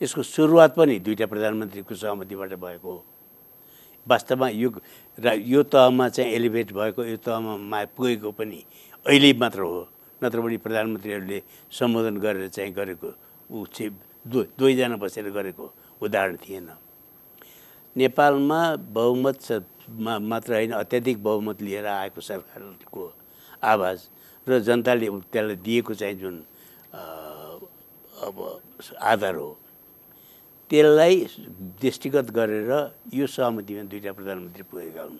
[SPEAKER 4] यसको सुरुवात पनि दुईवटा प्रधानमन्त्रीको सहमतिबाट भएको हो। वास्तवमा यो र यो तहमा चाहिँ एलिभेट भएको यो तहमा पुगेको पनि अहिले मात्र हो। नत्र पनि प्रधानमन्त्रीहरूले सम्बोधन गरेर चाहिँ गरेको ऊ चाहिँ दुवैजना बसेर गरेको उदाहरण थिएन। नेपालमा बहुमत मात्र होइन अत्याधिक बहुमत लिएर आएको सरकारको आवाज र जनताले त्यसलाई दिएको चाहिँ जुन अब आधार हो। त्यसलाई दृष्टिगत गरेर यो सहमतिमा दुईवटा प्रधानमन्त्री पुगेका हुन्।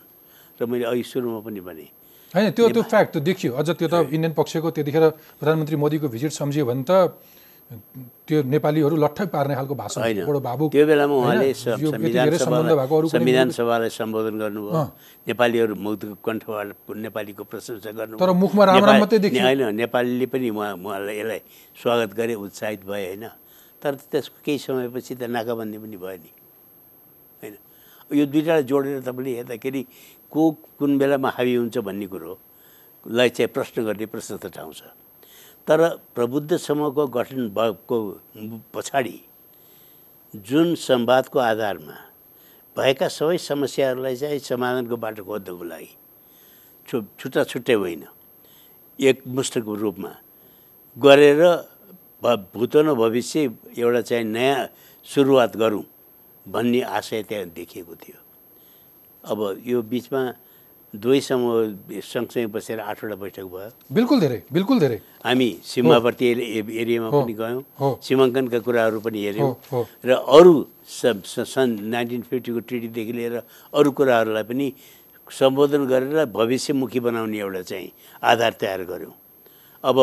[SPEAKER 4] र मैले अघि सुरुमा पनि भने
[SPEAKER 3] होइन त्यो त्यो फ्याक्ट त्यो देखियो। अझ त्यो त इन्डियन पक्षको त्यतिखेर प्रधानमन्त्री मोदीको भिजिट सम्झियो भने त त्यो नेपालीहरू लट्ठै पार्ने खालको भाषण
[SPEAKER 4] होइन।
[SPEAKER 3] बडो भावुक।
[SPEAKER 4] त्यो बेलामा? उहाँले संविधान सभालाई सम्बोधन गर्नुभयो। नेपालीहरू मुक्तको कण्ठबाट नेपालीको प्रशंसा गर्नु
[SPEAKER 3] तर मुखमा राम राम मात्रै देखियो।
[SPEAKER 4] होइन नेपालीले पनि उहाँ उहाँलाई यसलाई स्वागत गरे उत्साहित भए होइन। तर त्यसको केही समयपछि त नाकाबन्दी पनि भयो नि। होइन। यो दुइटालाई जोडेर तपाईँले हेर्दाखेरि को कुन बेलामा हावी हुन्छ भन्ने कुरोलाई चाहिँ प्रश्न गर्ने प्रशस्त ठाउँ छ। तर प्रबुद्ध समूहको गठन भएको पछाडि जुन संवादको आधारमा भएका सबै समस्याहरूलाई चाहिँ समाधानको बाटो खोज्नको लागि छु छुट्टा छुट्टै होइन। एकमुष्टको रूपमा गरेर भ भूतन भविष्य एउटा चाहिँ नयाँ सुरुवात गरौँ भन्ने आशय त्यहाँ देखिएको थियो। अब यो बिचमा दुवै समूह सँगसँगै बसेर आठवटा बैठक भयो।
[SPEAKER 3] बिल्कुल धेरै बिल्कुल धेरै।
[SPEAKER 4] हामी सीमावर्ती एरियामा पनि गयौँ। सीमाङ्कनका कुराहरू पनि हेऱ्यौँ। र अरू सन् नाइन्टिन फिफ्टीको ट्रिटीदेखि लिएर अरू कुराहरूलाई पनि सम्बोधन गरेर भविष्यमुखी बनाउने एउटा चाहिँ आधार तयार गऱ्यौँ। अब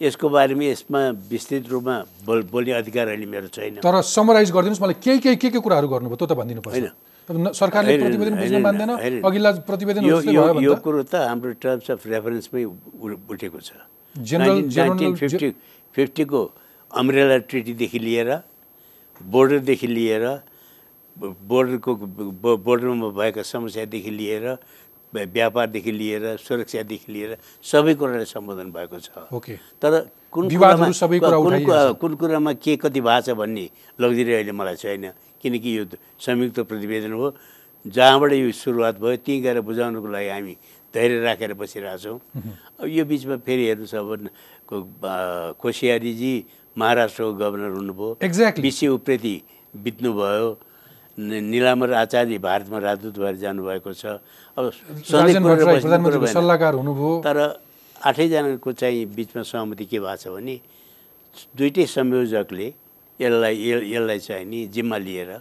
[SPEAKER 4] यसको बारेमा यसमा विस्तृत रूपमा बोल बोल्ने अधिकार अहिले मेरो छैन।
[SPEAKER 3] तर समराइज गरिदिनुहोस् मलाई केही केही के के कुराहरू गर्नुभयो त्यो त भनिदिनु पर्छ
[SPEAKER 4] होइन।
[SPEAKER 3] सरकारले प्रतिवेदन बुझ्न मान्दैन। अघिल्ला प्रतिवेदन
[SPEAKER 4] यो कुरो त हाम्रो टर्म्स अफ रेफरेन्समै उठेको छ नाइन्टिन फिफ्टी फिफ्टीको अम्ब्रेला ट्रिटीदेखि लिएर बोर्डरदेखि लिएर बोर्डरको बोर्डरमा भएका समस्यादेखि लिएर व्यापारदेखि लिएर सुरक्षादेखि लिएर सबै कुरालाई सम्बोधन भएको छ।
[SPEAKER 3] ओके।
[SPEAKER 4] तर कुन कुरामा कुन कुरामा के कति भएको छ भन्ने लग्जरी अहिले मलाई छैन। किनकि यो संयुक्त प्रतिवेदन हो। जहाँबाट यो सुरुवात भयो त्यहीँ गएर बुझाउनुको लागि हामी धैर्य राखेर बसिरहेछौँ। अब यो बिचमा फेरि हेर्नुहोस् अब कोसियारीजी महाराष्ट्रको गभर्नर हुनुभयो।
[SPEAKER 3] Exactly.
[SPEAKER 4] बिसी उप्रेती बित्नुभयो। निलाम्बर आचार्य भारतमा राजदूत भएर जानुभएको छ। अब।
[SPEAKER 3] सल्लाहकार हुनुभयो।
[SPEAKER 4] तर आठैजनाको चाहिँ बिचमा सहमति के भएको छ भने दुइटै संयोजकले यसलाई यसलाई चाहिँ नि जिम्मा लिएर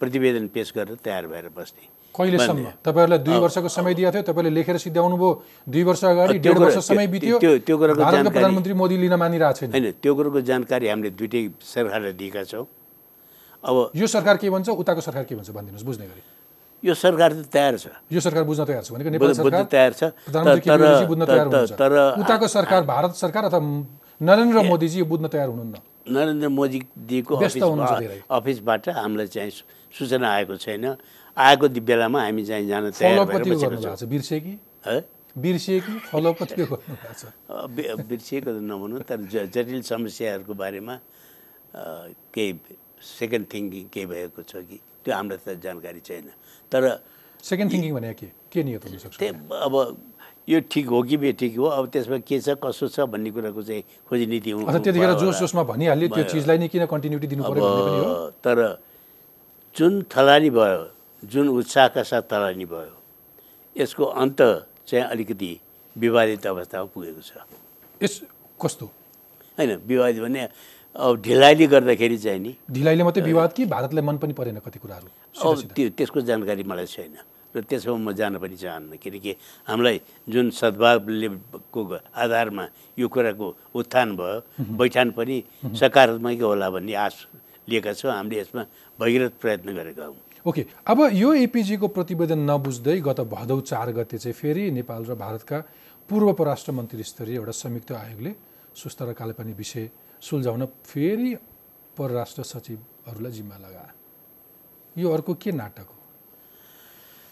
[SPEAKER 4] प्रतिवेदन पेस गरेर तयार भएर बस्ने।
[SPEAKER 3] कहिलेसम्म? तपाईँहरूलाई दुई वर्षको समय दिएको थियो तपाईँले लेखेर सिध्याउनु भयो दुई वर्ष अगाडि डेढ वर्ष समय
[SPEAKER 4] त्यो-
[SPEAKER 3] बित्यो।
[SPEAKER 4] त्यो- त्यो कुराको
[SPEAKER 3] प्रधानमन्त्री मोदी लिन मानिरहेको छैन।
[SPEAKER 4] होइन त्यो कुरोको जानकारी हामीले दुइटै सरकारलाई दिएका छौँ। अब
[SPEAKER 3] यो सरकार के भन्छ उताको सरकार के भन्छ भनिदिनुहोस् बुझ्ने गरी।
[SPEAKER 4] यो सरकार त तयार छ।
[SPEAKER 3] यो सरकार बुझ्न तयार छ भनेको नेपाल सरकार
[SPEAKER 4] तयार छ। तर- तर-
[SPEAKER 3] उताको सरकार भारत सरकार अथवा नरेन्द्र मोदीजी यो बुझ्न तयार हुनुहुन्न?
[SPEAKER 4] नरेन्द्र मोदीजीको। अफिसबाट हामीलाई चाहिँ सूचना आएको छैन। आएको बेलामा हामी चाहिँ जान तयार भएर
[SPEAKER 3] कि बिर्सिए कि फलोअप कतिको गर्नुभएको छ?
[SPEAKER 4] बिर्सिएको त नभनौँ तर जटिल समस्याहरूको बारेमा केही सेकेन्ड थिङ्किङ केही भएको छ कि? त्यो हामीलाई त जानकारी छैन। तर
[SPEAKER 3] सेकेन्ड थिङ्किङ भने के? के नियत हुनसक्छ
[SPEAKER 4] अब यो ठिक हो कि बेठिक हो? अब त्यसमा के छ कसो छ भन्ने कुराको चाहिँ खोजी नीति
[SPEAKER 3] अथवा त्यतिखेर जोस। जोसमा भनिहाल्यो त्यो चिजलाई नै किन कन्टिन्युटी दिनु हो?
[SPEAKER 4] तर जुन थलानी भयो जुन उत्साहका साथ थलानी भयो यसको अन्त चाहिँ अलिकति विवादित अवस्थामा पुगेको छ।
[SPEAKER 3] यस कस्तो?
[SPEAKER 4] होइन विवादित भने अब ढिलाइले गर्दाखेरि चाहिँ नि
[SPEAKER 3] ढिलाइले मात्रै विवाद कि? भारतलाई मन पनि परेन कति कुराहरू?
[SPEAKER 4] अब त्यो त्यसको जानकारी मलाई छैन। र त्यसमा म जान पनि चाहन्न किनकि हामीलाई जुन सद्भावले को आधारमा यो कुराको उत्थान भयो बैठान पनि सकारात्मकै होला भन्ने आश लिएका छौँ। हामीले यसमा भगीरथ प्रयत्न गरेका हौँ।
[SPEAKER 3] ओके अब यो एपिजीको प्रतिवेदन नबुझ्दै गत भदौ चार गते चाहिँ फेरि नेपाल र भारतका पूर्व परराष्ट्र मन्त्री स्तरीय एउटा संयुक्त आयोगले सुस्ता र कालेपानी विषय सुल्झाउन फेरि परराष्ट्र सचिवहरूलाई जिम्मा लगाए। यो अर्को के नाटक हो?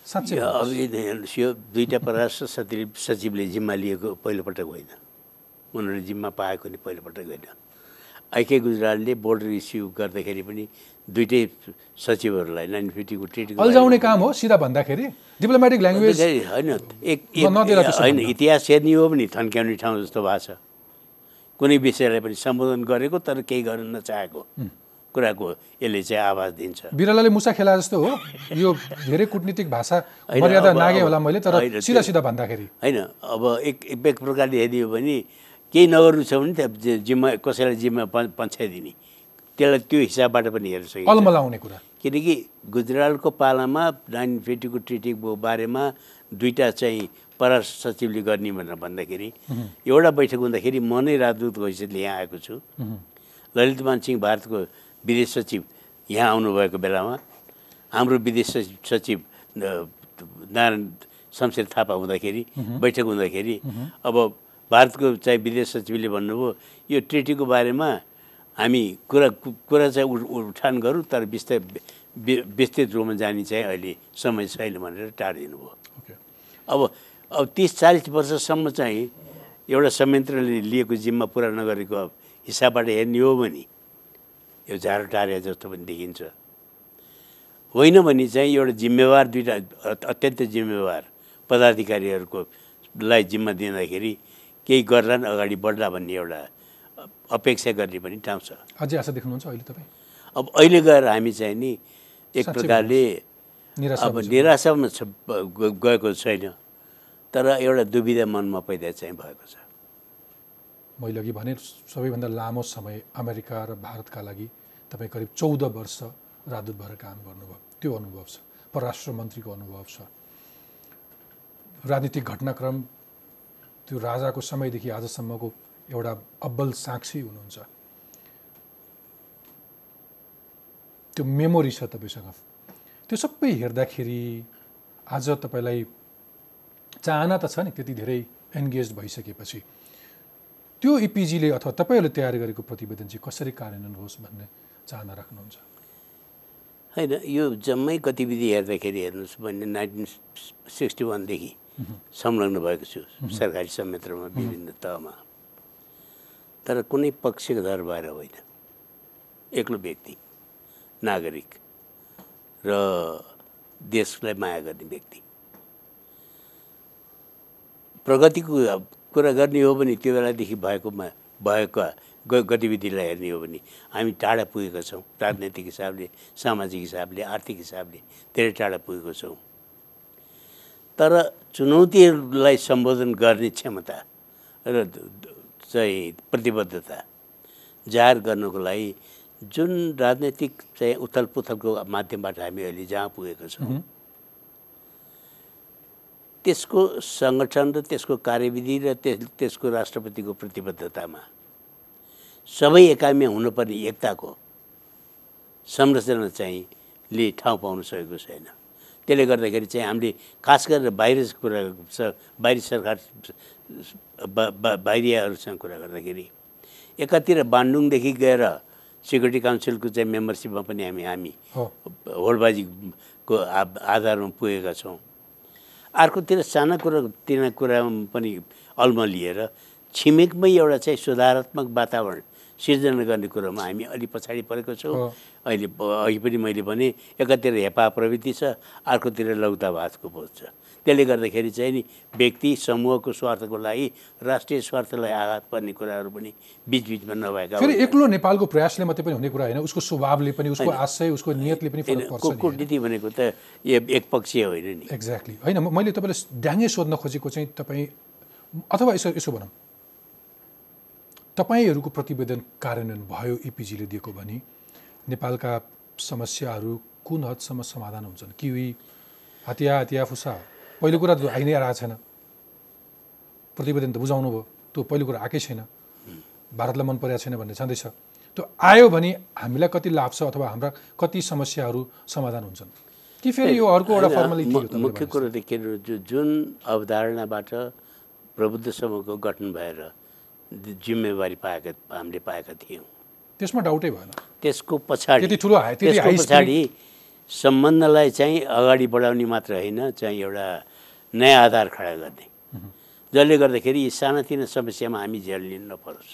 [SPEAKER 3] साँच्चै
[SPEAKER 4] अब यो हेर्नुहोस्, यो दुईवटा परराष्ट्र सचिव सचिवले जिम्मा लिएको पहिलोपटक होइन। उनीहरूले जिम्मा पाएको नि पहिलोपटक होइन। आइके गुजरालले बोर्डर इस्यु गर्दाखेरि पनि दुइटै सचिवहरूलाई नाइन फिफ्टीको ट्रिट
[SPEAKER 3] अल्झाउने काम हो सिधा भन्दाखेरि? डिप्लोमेटिक ल्याङ्ग्वेज
[SPEAKER 4] होइन एक होइन। इतिहास हेर्ने हो भने थन्क्याउने ठाउँ जस्तो भएको छ। कुनै विषयलाई पनि सम्बोधन गरेको तर केही गर्न नचाहेको कुराको यसले चाहिँ आवाज दिन्छ।
[SPEAKER 3] बिरालाले मुसा खेला जस्तो हो। यो धेरै कुटनीतिक भाषा मर्यादा नागे होला मैले तर सिधा सिधा भन्दाखेरि।
[SPEAKER 4] होइन अब एक एक प्रकारले हेर्ने हो भने केही नगर्नु छ भने त्यहाँ जिम्मा कसैलाई जिम्मा पन् पन्छाइदिने। त्यसलाई त्यो हिसाबबाट पनि हेर्न सकिन्छ।
[SPEAKER 3] अलमलाउने कुरा।
[SPEAKER 4] किनकि गुजरालको पालामा नाइन फिफ्टीको ट्रिटीको बारेमा दुईवटा चाहिँ परराष्ट्र सचिवले गर्ने भनेर भन्दाखेरि एउटा बैठक हुँदाखेरि म नै राजदूतको हैसियतले यहाँ आएको छु। ललितमान सिंह भारतको विदेश सचिव यहाँ आउनुभएको बेलामा। हाम्रो विदेश सचिव सचिव नारायण शमशेर थापा हुँदाखेरि बैठक हुँदाखेरि अब भारतको चाहिँ विदेश सचिवले भन्नुभयो यो ट्रिटीको बारेमा हामी कुरा कुरा चाहिँ उठ- उठान गरौँ तर विस्तृत विस्तृत रूपमा जाने चाहिँ अहिले समय छैन भनेर टाढिदिनु भयो
[SPEAKER 3] ओके
[SPEAKER 4] अब अब तिस चालिस वर्षसम्म चाहिँ एउटा संयन्त्रले लिएको जिम्मा पुरा नगरेको हिसाबबाट हेर्ने हो भने यो झारो टारे जस्तो पनि देखिन्छ। होइन भने चाहिँ एउटा जिम्मेवार दुइटा अत्यन्त जिम्मेवार पदाधिकारीहरूको लाई जिम्मा दिँदाखेरि केही गर्लान् अगाडि बढ्ला भन्ने एउटा अपेक्षा गर्ने पनि ठाउँ छ।
[SPEAKER 3] अझै आशा देख्नुहुन्छ अहिले तपाईँ?
[SPEAKER 4] अब अहिले गएर हामी चाहिँ नि एक प्रकारले अब। निराशामा गएको छैन। तर एउटा दुविधा मनमा पैदा चाहिँ भएको छ।
[SPEAKER 3] मैले अघि भने सबैभन्दा लामो समय अमेरिका र भारतका लागि तपाईँ करिब चौध वर्ष राजदूत भएर काम गर्नुभयो। त्यो अनुभव छ। परराष्ट्र मन्त्रीको अनुभव छ। राजनीतिक घटनाक्रम त्यो राजाको समयदेखि आजसम्मको एउटा अब्बल साक्षी हुनुहुन्छ। त्यो मेमोरी छ तपाईँसँग। त्यो सबै हेर्दाखेरि आज तपाईँलाई चाहना त छ नि त्यति धेरै एन्गेज भइसकेपछि। त्यो इपिजीले अथवा तपाईँहरूले तयार गरेको प्रतिवेदन चाहिँ कसरी कार्यान्वयन होस् भन्ने चाहना राख्नुहुन्छ?
[SPEAKER 4] होइन यो जम्मै गतिविधि हेर्दाखेरि हेर्नुहोस् भने नाइन्टिन सिक्सटी वानदेखि संलग्न भएको छु सरकारी संयन्त्रमा विभिन्न तहमा। तर कुनै पक्षको दर भएर होइन। एक्लो व्यक्ति नागरिक र देशलाई माया गर्ने व्यक्ति। प्रगतिको कुरा गर्ने हो भने त्यो बेलादेखि भएकोमा भएका गतिविधिलाई हेर्ने हो भने हामी टाढा पुगेका छौँ। राजनैतिक हिसाबले सामाजिक हिसाबले आर्थिक हिसाबले धेरै टाढा पुगेको छौँ। तर चुनौतीहरूलाई सम्बोधन गर्ने क्षमता र चाहिँ प्रतिबद्धता जाहेर गर्नको लागि जुन राजनैतिक चाहिँ उथल पुथलको माध्यमबाट हामी अहिले जहाँ पुगेका छौँ त्यसको सङ्गठन र त्यसको कार्यविधि र त्यस त्यसको राष्ट्रपतिको प्रतिबद्धतामा। सबै एकाइमा हुनुपर्ने एकताको संरचना चाहिँ ले ठाउँ पाउन सकेको छैन। त्यसले गर्दाखेरि चाहिँ हामीले खास गरेर बाहिर कुरा बाहिरी सरकार बाहिरियाहरूसँग कुरा गर्दाखेरि एकातिर बान्डुङदेखि गएर सेक्युरिटी काउन्सिलको चाहिँ मेम्बरसिपमा पनि हामी हामी होडबाजीको आधारमा पुगेका छौँ। अर्कोतिर साना कुरा तिना कुरामा पनि अल्म लिएर छिमेकमै एउटा चाहिँ सुधारात्मक वातावरण सिर्जना गर्ने कुरोमा हामी अलि पछाडि परेको छौँ। अहिले अघि पनि मैले भने एकातिर हेपा प्रवृत्ति छ अर्कोतिर लौतावादको बोध छ त्यसले गर्दाखेरि चाहिँ नि व्यक्ति समूहको स्वार्थको लागि राष्ट्रिय स्वार्थलाई आघात पर्ने कुराहरू पनि बिचबिचमा नभएका।
[SPEAKER 3] एक्लो नेपालको प्रयासले मात्रै पनि हुने कुरा होइन उसको स्वभावले पनि उसको आशय उसको नियतले पनि?
[SPEAKER 4] कुटनीति भनेको त एकपक्षीय होइन नि
[SPEAKER 3] एक्ज्याक्टली होइन मैले तपाईँलाई ड्याङ्गै सोध्न खोजेको चाहिँ तपाईँ अथवा यसो यसो भनौँ तपाईँहरूको प्रतिवेदन कार्यान्वयन भयो इपिजीले दिएको भने नेपालका समस्याहरू कुन हदसम्म समाधान हुन्छन्? किवी हतिया हतिया फुसा। पहिलो कुरा त आइ नै आएको छैन। प्रतिवेदन त बुझाउनु भयो। त्यो पहिलो कुरा आएकै छैन। भारतलाई मन परेको छैन भन्ने छँदैछ। त्यो आयो भने हामीलाई कति लाभ छ अथवा हाम्रा कति समस्याहरू समाधान हुन्छन्? कि फेरि यो अर्को एउटा तपाईँले
[SPEAKER 4] मुख्य कुरो त के जुन अवधारणाबाट प्रबुद्ध समूहको गठन भएर जिम्मेवारी पाएका हामीले पाएका थियौँ।
[SPEAKER 3] त्यसमा डाउटै भएन।
[SPEAKER 4] त्यसको पछाडि त्यसको पछाडि सम्बन्धलाई चाहिँ अगाडि बढाउने मात्र होइन चाहिँ एउटा नयाँ आधार खडा गर्ने। जसले गर्दाखेरि यी सानातिना समस्यामा हामी झेल लिनु नपरोस्।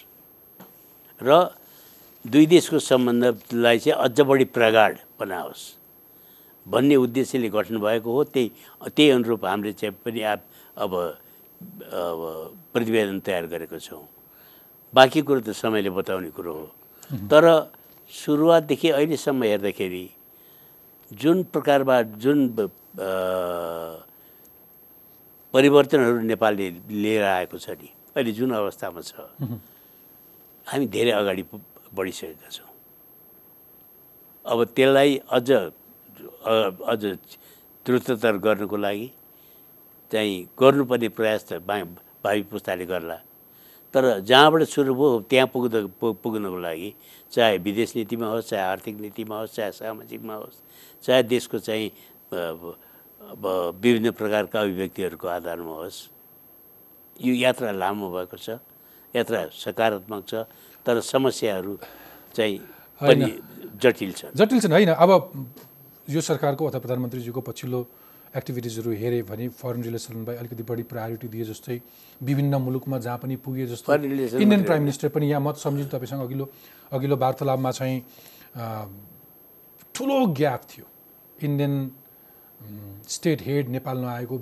[SPEAKER 4] र दुई देशको सम्बन्धलाई चाहिँ अझ बढी प्रगाढ बनाओस् भन्ने उद्देश्यले गठन भएको हो। त्यही त्यही अनुरूप हामीले चाहिँ पनि अब अब प्रतिवेदन तयार गरेको छौँ। बाँकी कुरो त समयले बताउने कुरो हो। तर सुरुवातदेखि अहिलेसम्म हेर्दाखेरि जुन प्रकारबाट जुन परिवर्तनहरू नेपालले लिएर आएको छ नि अहिले जुन अवस्थामा छ हामी धेरै अगाडि बढिसकेका छौँ। अब त्यसलाई अझ अझ द्रुततर गर्नुको लागि चाहिँ गर्नुपर्ने प्रयास त भावी पुस्ताले गर्ला। तर जहाँबाट सुरु भयो त्यहाँ पुग्न पु- पुग्नको लागि चाहे विदेश नीतिमा होस् चाहे आर्थिक नीतिमा होस् चाहे सामाजिकमा होस् चाहे देशको चाहिँ अब विभिन्न प्रकारका अभिव्यक्तिहरूको आधारमा होस् यो यात्रा लामो भएको छ यात्रा सकारात्मक छ तर समस्याहरू चाहिँ पनि जटिल छन्।
[SPEAKER 3] जटिल छन् होइन। अब यो सरकारको अथवा प्रधानमन्त्रीजीको पछिल्लो एक्टिभिटिजहरू हेऱ्यो भने फरेन रिलेसनलाई अलिकति बढी प्रायोरिटी दिए जस्तै विभिन्न मुलुकमा जहाँ पनि पुगे जस्तो इन्डियन प्राइम मिनिस्टर पनि यहाँ म सम्झिन्छु तपाईँसँग अघिल्लो अघिल्लो वार्तालापमा चाहिँ ठुलो ग्याप थियो। इन्डियन स्टेट हेड नेपाल नआएको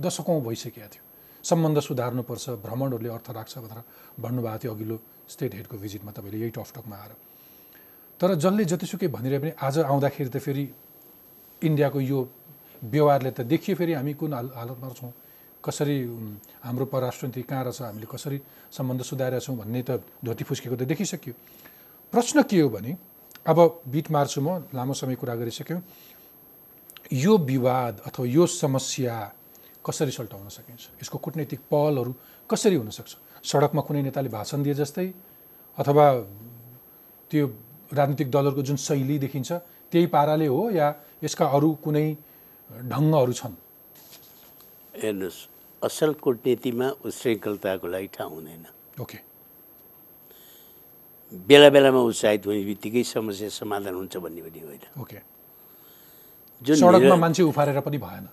[SPEAKER 3] दशकौँ भइसकेको थियो। सम्बन्ध सुधार्नुपर्छ भ्रमणहरूले अर्थ राख्छ भनेर भन्नुभएको थियो अघिल्लो स्टेट हेडको भिजिटमा तपाईँले यही टकटकमा आएर। तर जसले जतिसुकै भनिरहे पनि आज आउँदाखेरि त फेरि इन्डियाको यो व्यवहारले त देखियो फेरि हामी कुन हाल हालतमा छौँ? कसरी हाम्रो परराष्ट्र नीति कहाँ रहेछ? हामीले कसरी सम्बन्ध सुधारेका छौँ भन्ने त धोती फुस्केको त देखिसक्यो। प्रश्न के हो भने अब बिट मार्छु म लामो समय कुरा गरिसक्यौँ। यो विवाद अथवा यो समस्या कसरी सल्टाउन सकिन्छ? यसको कुटनैतिक पहलहरू कसरी हुनसक्छ? सडकमा कुनै नेताले भाषण दिए जस्तै अथवा त्यो राजनीतिक दलहरूको जुन शैली देखिन्छ त्यही पाराले हो या यसका अरू कुनै ढङ्गहरू छन्।
[SPEAKER 4] हेर्नुहोस् असल कुटनीतिमा उशृङ्खलताको लागि ठाउँ हुँदैन।
[SPEAKER 3] ओके।
[SPEAKER 4] बेला बेलामा उत्साहित हुने बित्तिकै समस्या समाधान हुन्छ भन्ने पनि होइन।
[SPEAKER 3] ओके।
[SPEAKER 4] जुन
[SPEAKER 3] सडकमा मान्छे उफारेर पनि भएन।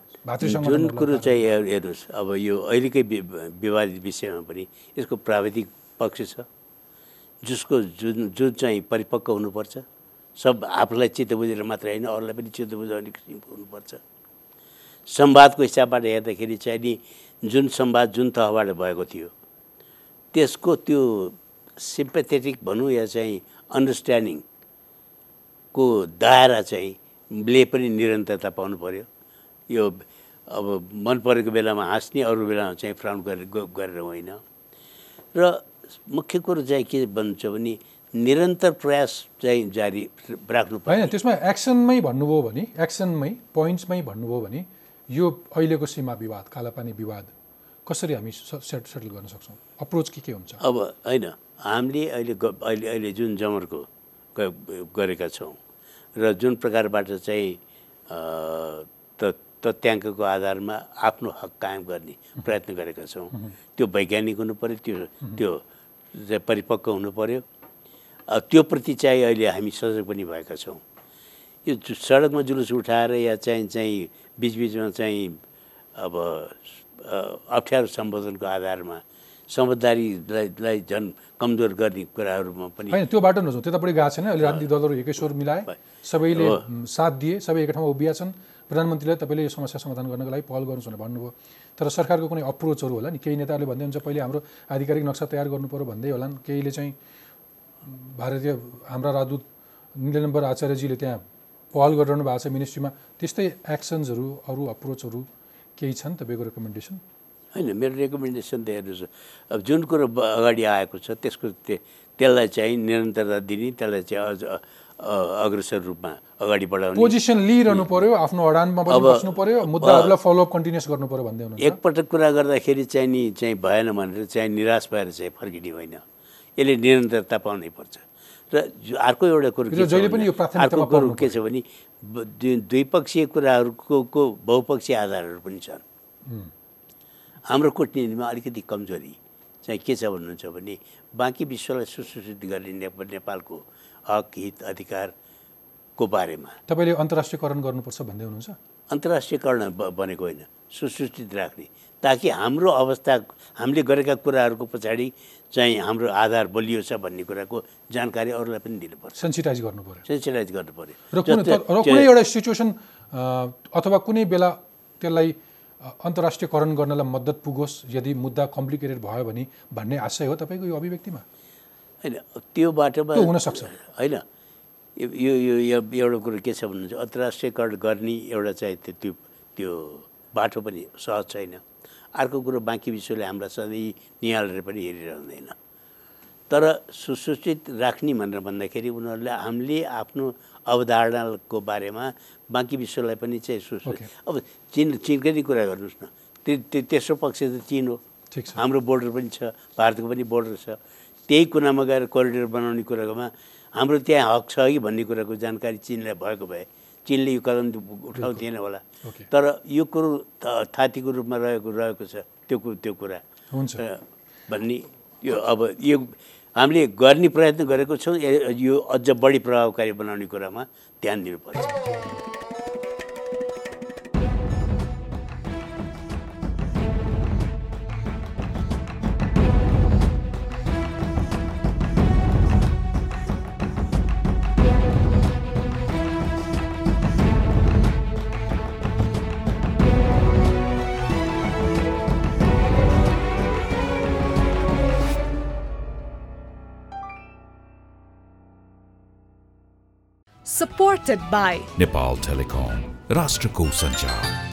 [SPEAKER 4] जुन कुरो चाहिँ हेर- हेर्नुहोस् अब यो अहिलेकै विवादित विषयमा पनि यसको प्राविधिक पक्ष छ। जसको जुन जुन चाहिँ परिपक्व हुनुपर्छ सब आफूलाई चित्त बुझेर मात्र होइन अरूलाई पनि चित्त बुझाउने किसिमको हुनुपर्छ। संवादको हिसाबबाट हेर्दाखेरि चाहिँ नि जुन संवाद जुन तहबाट भएको थियो त्यसको त्यो सिम्पेथेटिक भनौँ या चाहिँ अन्डरस्ट्यान्डिङको दायरा चाहिँ ले पनि निरन्तरता पाउनु पऱ्यो यो अब मन परेको बेलामा हाँस्ने अरू बेलामा चाहिँ फ्राउन गरेर गरेर होइन। र मुख्य कुरो चाहिँ के भन्छ भने निरन्तर प्रयास चाहिँ जारी राख्नु
[SPEAKER 3] होइन त्यसमा एक्सनमै भन्नुभयो भने एक्सनमै पोइन्ट्समै भन्नुभयो भने यो अहिलेको सीमा विवाद कालापानी विवाद कसरी हामी सेट सेटल गर्न सक्छौँ? अप्रोच के के हुन्छ?
[SPEAKER 4] अब होइन हामीले अहिले अहिले अहिले जुन जमर्को गरेका छौँ र जुन प्रकारबाट चाहिँ तथ्याङ्कको आधारमा आफ्नो हक कायम गर्ने प्रयत्न गरेका छौँ त्यो वैज्ञानिक हुनु पऱ्यो त्यो त्यो परिपक्व हुनु पऱ्यो प्रति चाहिँ अहिले हामी सजग पनि भएका छौँ। यो सडकमा जुलुस उठाएर या चाहिँ चाहिँ बिचबिचमा चाहिँ अब अप्ठ्यारो सम्बोधनको आधारमा समझदारीलाई लाई झन् कमजोर गर्ने कुराहरूमा पनि
[SPEAKER 3] होइन त्यो बाटो नजाउँ त्यतापट्टि गएको छैन। अहिले राजनीतिक दलहरू एकै स्वर मिलाए सबैले साथ दिए सबै एकै ठाउँमा उभिया छन्। प्रधानमन्त्रीले तपाईँले यो समस्या समाधान गर्नको लागि पहल गर्नुहोस् भनेर भन्नुभयो। तर सरकारको कुनै अप्रोचहरू होला नि? केही नेताहरूले भन्दै हुन्छ पहिले हाम्रो आधिकारिक नक्सा तयार गर्नु पऱ्यो भन्दै होलान्। केहीले चाहिँ भारतीय हाम्रा राजदूत निलम्बर आचार्यजीले त्यहाँ पहल गरिरहनु भएको छ मिनिस्ट्रीमा त्यस्तै एक्सन्सहरू अरू अप्रोचहरू केही छन् तपाईँको रेकमेन्डेसन
[SPEAKER 4] होइन मेरो रेकमेन्डेसन त हेर्नुहोस् अब जुन कुरो अगाडि आएको छ त्यसको ते- त्यसलाई चाहिँ निरन्तरता दिने त्यसलाई चाहिँ अझ अग्रसर रूपमा अगाडि बढाउने।
[SPEAKER 3] पोजिसन लिइरहनु पर्यो आफ्नो अडानमा बस्नु पर्यो मुद्दाहरूलाई फलोअप कन्टिन्युस गर्नु पर्यो भन्दै हुनुहुन्छ।
[SPEAKER 4] एकपटक कुरा गर्दाखेरि चाहिँ नि चाहिँ भएन भनेर चाहिँ निराश भएर चाहिँ फर्किने होइन। यसले निरन्तरता पाउनै पर्छ। र अर्को एउटा कुरो अर्को कुरो के छ भने द्विपक्षीय कुराहरूको को बहुपक्षीय आधारहरू पनि छन्। हाम्रो कुटनीतिमा अलिकति कमजोरी। चाहिँ के छ भन्नुहुन्छ भने बाँकी विश्वलाई सुसूचित गर्ने नेप- नेपालको हक हित अधिकारको बारेमा।
[SPEAKER 3] तपाईँले अन्तर्राष्ट्रियकरण गर्नुपर्छ भन्दै हुनुहुन्छ?
[SPEAKER 4] अन्तर्राष्ट्रियकरण बनेको होइन। सुसूचित राख्ने। ताकि हाम्रो अवस्था हामीले गरेका कुराहरूको पछाडि चाहिँ हाम्रो आधार बलियो छ भन्ने कुराको जानकारी अरूलाई पनि दिनुपर्छ।
[SPEAKER 3] सेन्सिटाइज गर्नु पर्यो।
[SPEAKER 4] सेन्सिटाइज गर्नु पऱ्यो
[SPEAKER 3] र कुनै एउटा सिचुएसन अथवा कुनै बेला त्यसलाई अन्तर्राष्ट्रियकरण गर्नलाई मद्दत पुगोस् यदि मुद्दा कम्प्लिकेटेड भयो भने भन्ने आशय हो तपाईँको यो अभिव्यक्तिमा?
[SPEAKER 4] होइन त्यो बाटोमा
[SPEAKER 3] हुनसक्छ।
[SPEAKER 4] होइन यो यो एउटा कुरो के छ भन्नुहुन्छ अन्तर्राष्ट्रियकरण गर्ने एउटा चाहिँ त्यो त्यो बाटो पनि सहज छैन। अर्को कुरो बाँकी विश्वले हामीलाई सधैँ निहालेर पनि हेरिरहँदैन। तर सुसूचित राख्ने भनेर भन्दाखेरि उनीहरूले हामीले आफ्नो अवधारणाको बारेमा बाँकी विश्वलाई पनि चाहिँ सुसूचित
[SPEAKER 3] Okay.
[SPEAKER 4] अब चिन चिनकै नै कुरा गर्नुहोस् न। तेस्रो पक्ष त चिन हो। हाम्रो बोर्डर पनि छ भारतको पनि बोर्डर छ। त्यही कुनामा गएर कोरिडोर बनाउने कुरामा हाम्रो त्यहाँ हक छ कि भन्ने कुराको जानकारी चिनलाई भएको भए चिनले यो कदम उठाउँथेन होला। तर यो कुरो थातीको रूपमा रहेको रहेको छ त्यो त्यो कुरा।
[SPEAKER 3] हुन्छ।
[SPEAKER 4] भन्ने यो अब यो हामीले गर्ने प्रयत्न गरेको छौँ। यो अझ बढी प्रभावकारी बनाउने कुरामा ध्यान दिनुपर्छ।
[SPEAKER 1] By
[SPEAKER 2] नेपाल टेलिकम राष्ट्रको सञ्चार